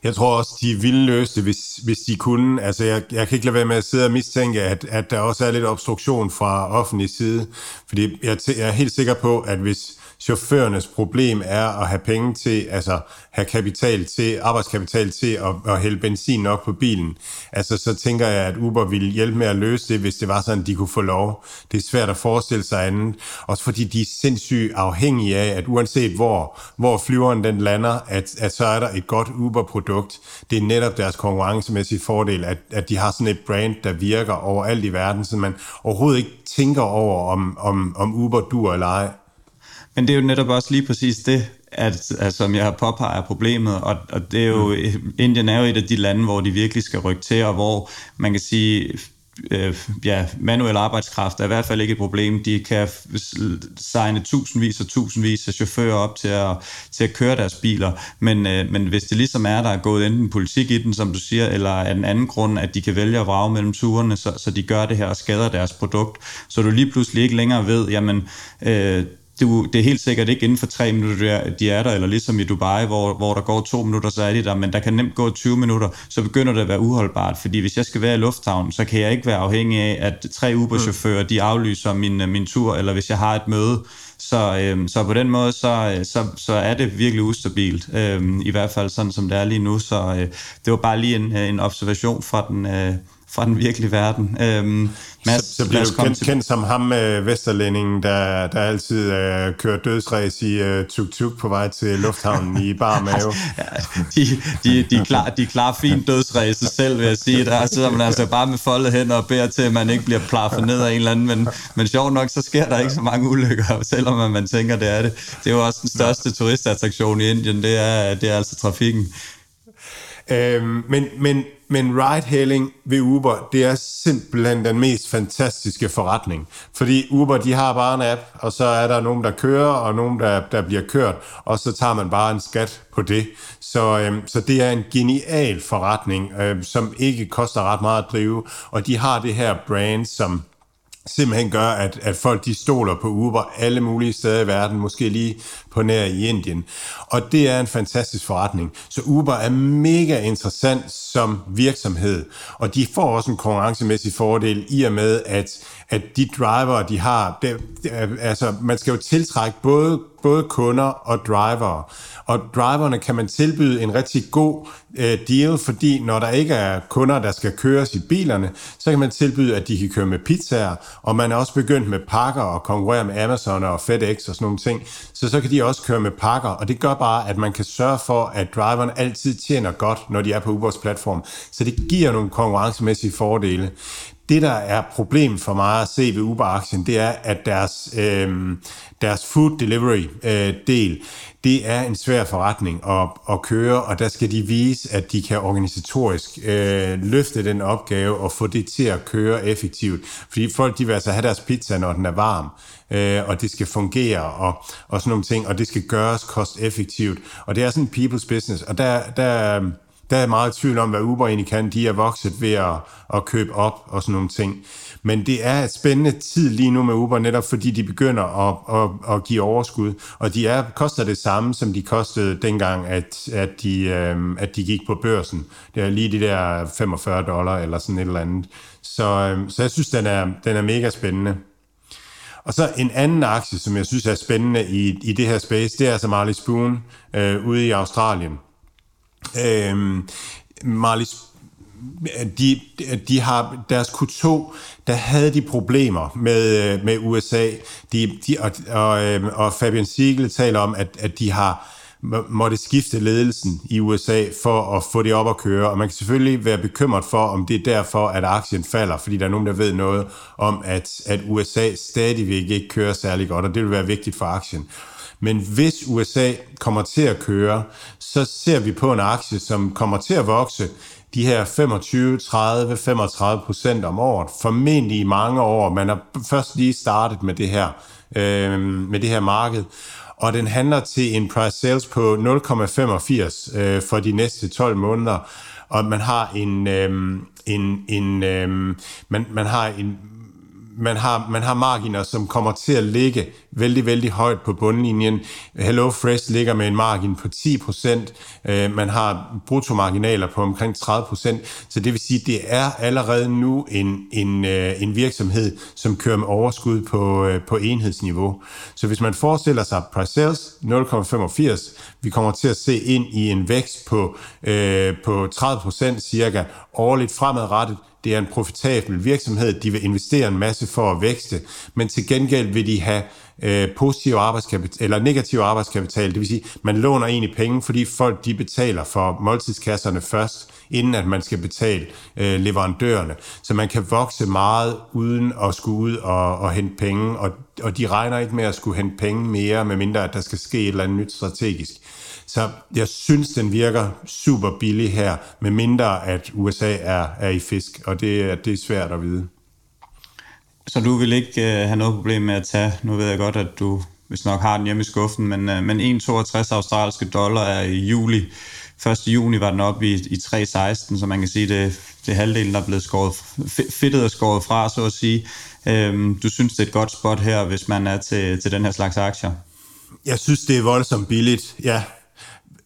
Jeg tror også, de ville løse det, hvis, hvis de kunne. Altså, jeg, jeg kan ikke lade være med at sidde og mistænke, at, at der også er lidt obstruktion fra offentlig side. Fordi jeg, jeg er helt sikker på, at hvis chaufførernes problem er at have penge til, altså have kapital til, arbejdskapital til at, at hælde benzin nok på bilen. Altså så tænker jeg, at Uber ville hjælpe med at løse det, hvis det var sådan, de kunne få lov. Det er svært at forestille sig andet. Også fordi de er sindssygt afhængige af, at uanset hvor, hvor flyveren den lander, at, at så er der et godt Uber-produkt. Det er netop deres konkurrencemæssige fordel, at, at de har sådan et brand, der virker overalt i verden, så man overhovedet ikke tænker over, om, om, om Uber dur eller ej. Men det er jo netop også lige præcis det, at, at som jeg påpeger problemet, og, og det er jo, mm. Indien er jo et af de lande, hvor de virkelig skal rykke til, og hvor man kan sige, øh, ja, manuel arbejdskraft er i hvert fald ikke et problem. De kan signe tusindvis og tusindvis af chauffører op til at, til at køre deres biler, men, øh, men hvis det ligesom er, der er gået enten politik i den, som du siger, eller af en anden grund, at de kan vælge at vrage mellem turene, så, så de gør det her og skader deres produkt, så du lige pludselig ikke længere ved, jamen, øh, du, det er helt sikkert ikke inden for tre minutter, de er der, eller ligesom i Dubai, hvor, hvor der går to minutter, så er de der, men der kan nemt gå 20 minutter, så begynder det at være uholdbart, fordi hvis jeg skal være i lufthavnen, så kan jeg ikke være afhængig af, at tre Uber-chauffører, de aflyser min, min tur, eller hvis jeg har et møde, så, øhm, så på den måde, så, så, så er det virkelig ustabilt, øhm, i hvert fald sådan som det er lige nu, så øh, det var bare lige en, en observation fra den, øh, fra den virkelige verden. Øhm, Mads, så, så bliver du kendt, til... kendt som ham med Vesterlændingen, der, der altid øh, kører dødsræs i øh, tuk-tuk på vej til lufthavnen i bar *laughs* mave. ja, de, de, de, klar, de er klar fint dødsræse selv, vil jeg sige. Der sidder man altså bare med foldet hænder og beder til, at man ikke bliver plaffet ned af en eller anden, men, men sjovt nok, så sker der ikke så mange ulykker, selvom man tænker, det er det. Det er jo også den største turistattraktion i Indien, det er, det er altså trafikken. Øhm, men, men, men ride-hailing ved Uber, det er simpelthen den mest fantastiske forretning. Fordi Uber, de har bare en app, og så er der nogen, der kører, og nogen, der, der bliver kørt, og så tager man bare en skat på det. Så, øhm, så det er en genial forretning, øhm, som ikke koster ret meget at drive, og de har det her brand, som simpelthen gør, at, at folk de stoler på Uber alle mulige steder i verden, måske lige på nær i Indien. Og det er en fantastisk forretning. Så Uber er mega interessant som virksomhed, og de får også en konkurrencemæssig fordel i og med, at, at de driver, de har, det, det, altså man skal jo tiltrække både både kunder og driver. Og driverne kan man tilbyde en rigtig god øh, deal, fordi når der ikke er kunder, der skal køres i bilerne, så kan man tilbyde, at de kan køre med pizzaer, og man er også begyndt med pakker og konkurrere med Amazon og FedEx og sådan nogle ting. Så så kan de også køre med pakker, og det gør bare, at man kan sørge for, at driveren altid tjener godt, når de er på Ubers platform. Så det giver nogle konkurrencemæssige fordele. Det, der er problem for mig at se ved Uber-aktien, det er, at deres, øh, deres food delivery-del, øh, det er en svær forretning at, at køre, og der skal de vise, at de kan organisatorisk øh, løfte den opgave og få det til at køre effektivt. Fordi folk de vil altså have deres pizza, når den er varm, øh, og det skal fungere og, og sådan nogle ting, og det skal gøres kosteffektivt. Og det er sådan en people's business, og der, der, der er meget tvivl om, hvad Uber egentlig kan. De er vokset ved at, at købe op og sådan nogle ting. Men det er et spændende tid lige nu med Uber, netop fordi de begynder at, at, at give overskud. Og de er, koster det samme, som de kostede dengang, at, at, de, øh, at de gik på børsen. Det er lige de der 45 dollar eller sådan et eller andet. Så, øh, så jeg synes, den er, den er mega spændende. Og så en anden aktie, som jeg synes er spændende i, i det her space, det er altså Marley Spoon øh, ude i Australien. Øh, Marley de, de har deres Q2, der havde de problemer med, øh, med USA. De, de, og, og, øhm, og Fabian Siegel taler om, at, at de har måtte skifte ledelsen i USA for at få det op at køre, og man kan selvfølgelig være bekymret for, om det er derfor, at aktien falder, fordi der er nogen, der ved noget om, at, at USA stadigvæk ikke kører særlig godt, og det vil være vigtigt for aktien. Men hvis USA kommer til at køre, så ser vi på en aktie, som kommer til at vokse de her 25, 30, 35 procent om året, formentlig i mange år. Man har først lige startet med det her, øh, med det her marked, og den handler til en price sales på 0,85 øh, for de næste 12 måneder, og man har en, øh, en, en øh, man, man har en man har, man har marginer, som kommer til at ligge vældig, vældig højt på bundlinjen. Hello Fresh ligger med en margin på 10%. Øh, man har bruttomarginaler på omkring 30%. Så det vil sige, at det er allerede nu en, en, øh, en virksomhed, som kører med overskud på, øh, på enhedsniveau. Så hvis man forestiller sig price sales 0,85, vi kommer til at se ind i en vækst på, øh, på 30% cirka årligt fremadrettet, det er en profitabel virksomhed, de vil investere en masse for at vækste, men til gengæld vil de have øh, positiv arbejdskapital, eller negativ arbejdskapital, det vil sige, man låner egentlig penge, fordi folk de betaler for måltidskasserne først, inden at man skal betale øh, leverandørerne. Så man kan vokse meget uden at skulle ud og, og hente penge, og, og de regner ikke med at skulle hente penge mere, medmindre at der skal ske et eller andet nyt strategisk. Så jeg synes, den virker super billig her, med mindre at USA er, er i fisk, og det, det er svært at vide. Så du vil ikke uh, have noget problem med at tage, nu ved jeg godt, at du hvis nok har den hjemme i skuffen, men, uh, men 1,62 australske dollar er i juli. 1. juni var den oppe i, i 3,16, så man kan sige, det, det halvdelen, der er blevet skåret, fedtet og skåret fra, så at sige. Um, du synes, det er et godt spot her, hvis man er til, til den her slags aktier? Jeg synes, det er voldsomt billigt, ja.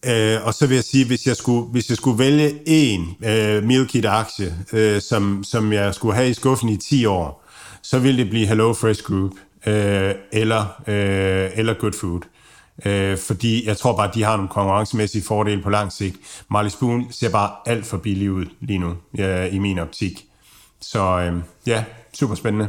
Øh, og så vil jeg sige, hvis jeg skulle, hvis jeg skulle vælge en øh, Mealkit-aktie, øh, som, som jeg skulle have i skuffen i 10 år, så ville det blive Hello Fresh Group øh, eller, øh, eller Good Food. Øh, fordi jeg tror bare, at de har nogle konkurrencemæssige fordele på lang sigt. Marley Spoon ser bare alt for billig ud lige nu, øh, i min optik. Så øh, ja, super spændende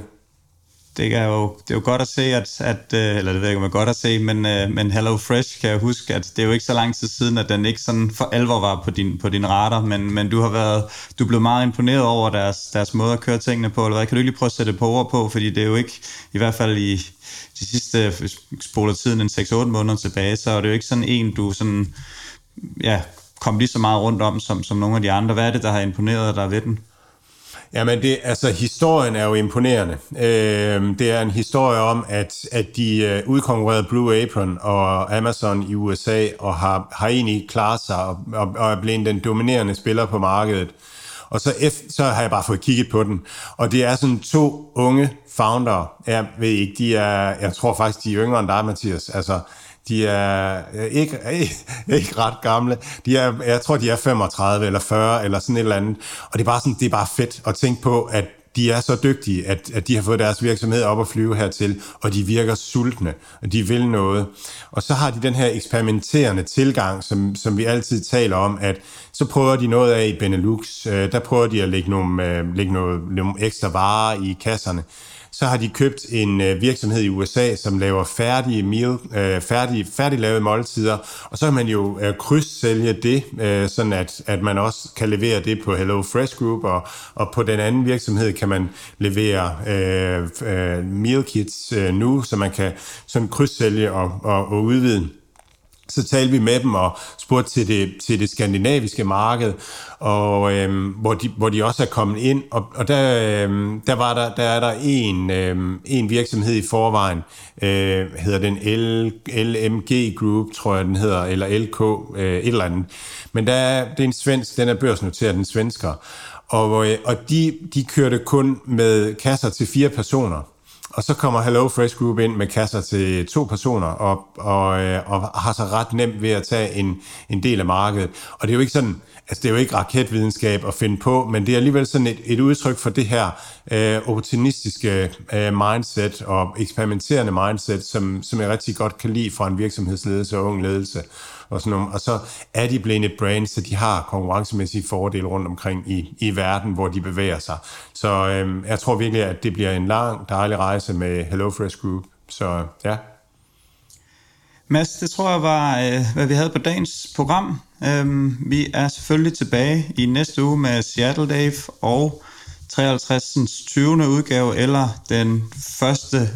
det er jo, det er jo godt at se, at, at øh, eller det ved jeg ikke, om godt at se, men, øh, men Hello Fresh kan jeg huske, at det er jo ikke så lang tid siden, at den ikke sådan for alvor var på din, på din radar, men, men du har været, du blev meget imponeret over deres, deres måde at køre tingene på, eller hvad? Kan du lige prøve at sætte på ord på, fordi det er jo ikke, i hvert fald i de sidste, spoler tiden en 6-8 måneder tilbage, så er det jo ikke sådan en, du sådan, ja, kom lige så meget rundt om, som, som nogle af de andre. Hvad er det, der har imponeret dig ved den? Jamen, det, altså, historien er jo imponerende. Øh, det er en historie om, at, at de øh, udkonkurrerede Blue Apron og Amazon i USA, og har, har egentlig klaret sig og, og, og er blevet den dominerende spiller på markedet. Og så, F, så har jeg bare fået kigget på den. Og det er sådan to unge founder. Jeg ved ikke, de er, jeg tror faktisk, de er yngre end dig, Mathias. Altså, de er øh, *laughs* ikke, ikke, ret gamle. De er, jeg tror, de er 35 eller 40 eller sådan et eller andet. Og det er bare, sådan, det er bare fedt at tænke på, at de de er så dygtige, at, at de har fået deres virksomhed op at flyve hertil, og de virker sultne, og de vil noget. Og så har de den her eksperimenterende tilgang, som, som vi altid taler om, at så prøver de noget af i Benelux, øh, der prøver de at lægge nogle, øh, lægge noget, nogle ekstra varer i kasserne så har de købt en øh, virksomhed i USA, som laver færdige meal, øh, færdige, færdiglavede måltider, og så kan man jo øh, krydssælge det, øh, sådan at, at man også kan levere det på Hello Fresh Group, og, og på den anden virksomhed kan man levere øh, øh, meal kits øh, nu, så man kan sådan krydssælge og, og, og udvide så talte vi med dem og spurgte til det, til det skandinaviske marked, og øhm, hvor, de, hvor de også er kommet ind, og, og der, øhm, der, var der, der er der en, øhm, en virksomhed i forvejen, øh, hedder den L, LMG Group, tror jeg den hedder, eller LK, øh, et eller andet. Men der er, det er en svensk, den er børsnoteret, den svensker, og, øh, og de, de kørte kun med kasser til fire personer. Og så kommer Hello Fresh Group ind med kasser til to personer, og, og, øh, og har så ret nemt ved at tage en, en del af markedet. Og det er jo ikke sådan, altså det er jo ikke raketvidenskab at finde på, men det er alligevel sådan et, et udtryk for det her øh, opportunistiske øh, mindset og eksperimenterende mindset, som, som jeg rigtig godt kan lide fra en virksomhedsledelse og ung ledelse. Og, sådan noget. og så er de blevet brands, så de har konkurrencemæssige fordele rundt omkring i, i verden, hvor de bevæger sig. Så øhm, jeg tror virkelig, at det bliver en lang, dejlig rejse med HelloFresh Group. Så ja. Mads, det tror jeg var, øh, hvad vi havde på dagens program. Øhm, vi er selvfølgelig tilbage i næste uge med Seattle Dave og 53. 20. udgave, eller den første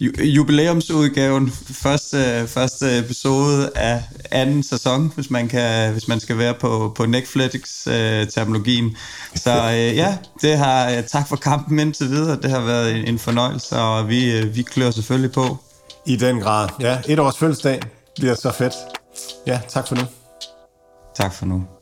jubilæumsudgaven, første, første episode af anden sæson, hvis man, kan, hvis man skal være på, på Netflix-terminologien. Øh, Så øh, ja, det har, øh, tak for kampen indtil videre. Det har været en, en fornøjelse, og vi, øh, vi klør selvfølgelig på. I den grad. Ja, et års fødselsdag bliver så fedt. Ja, tak for nu. Tak for nu.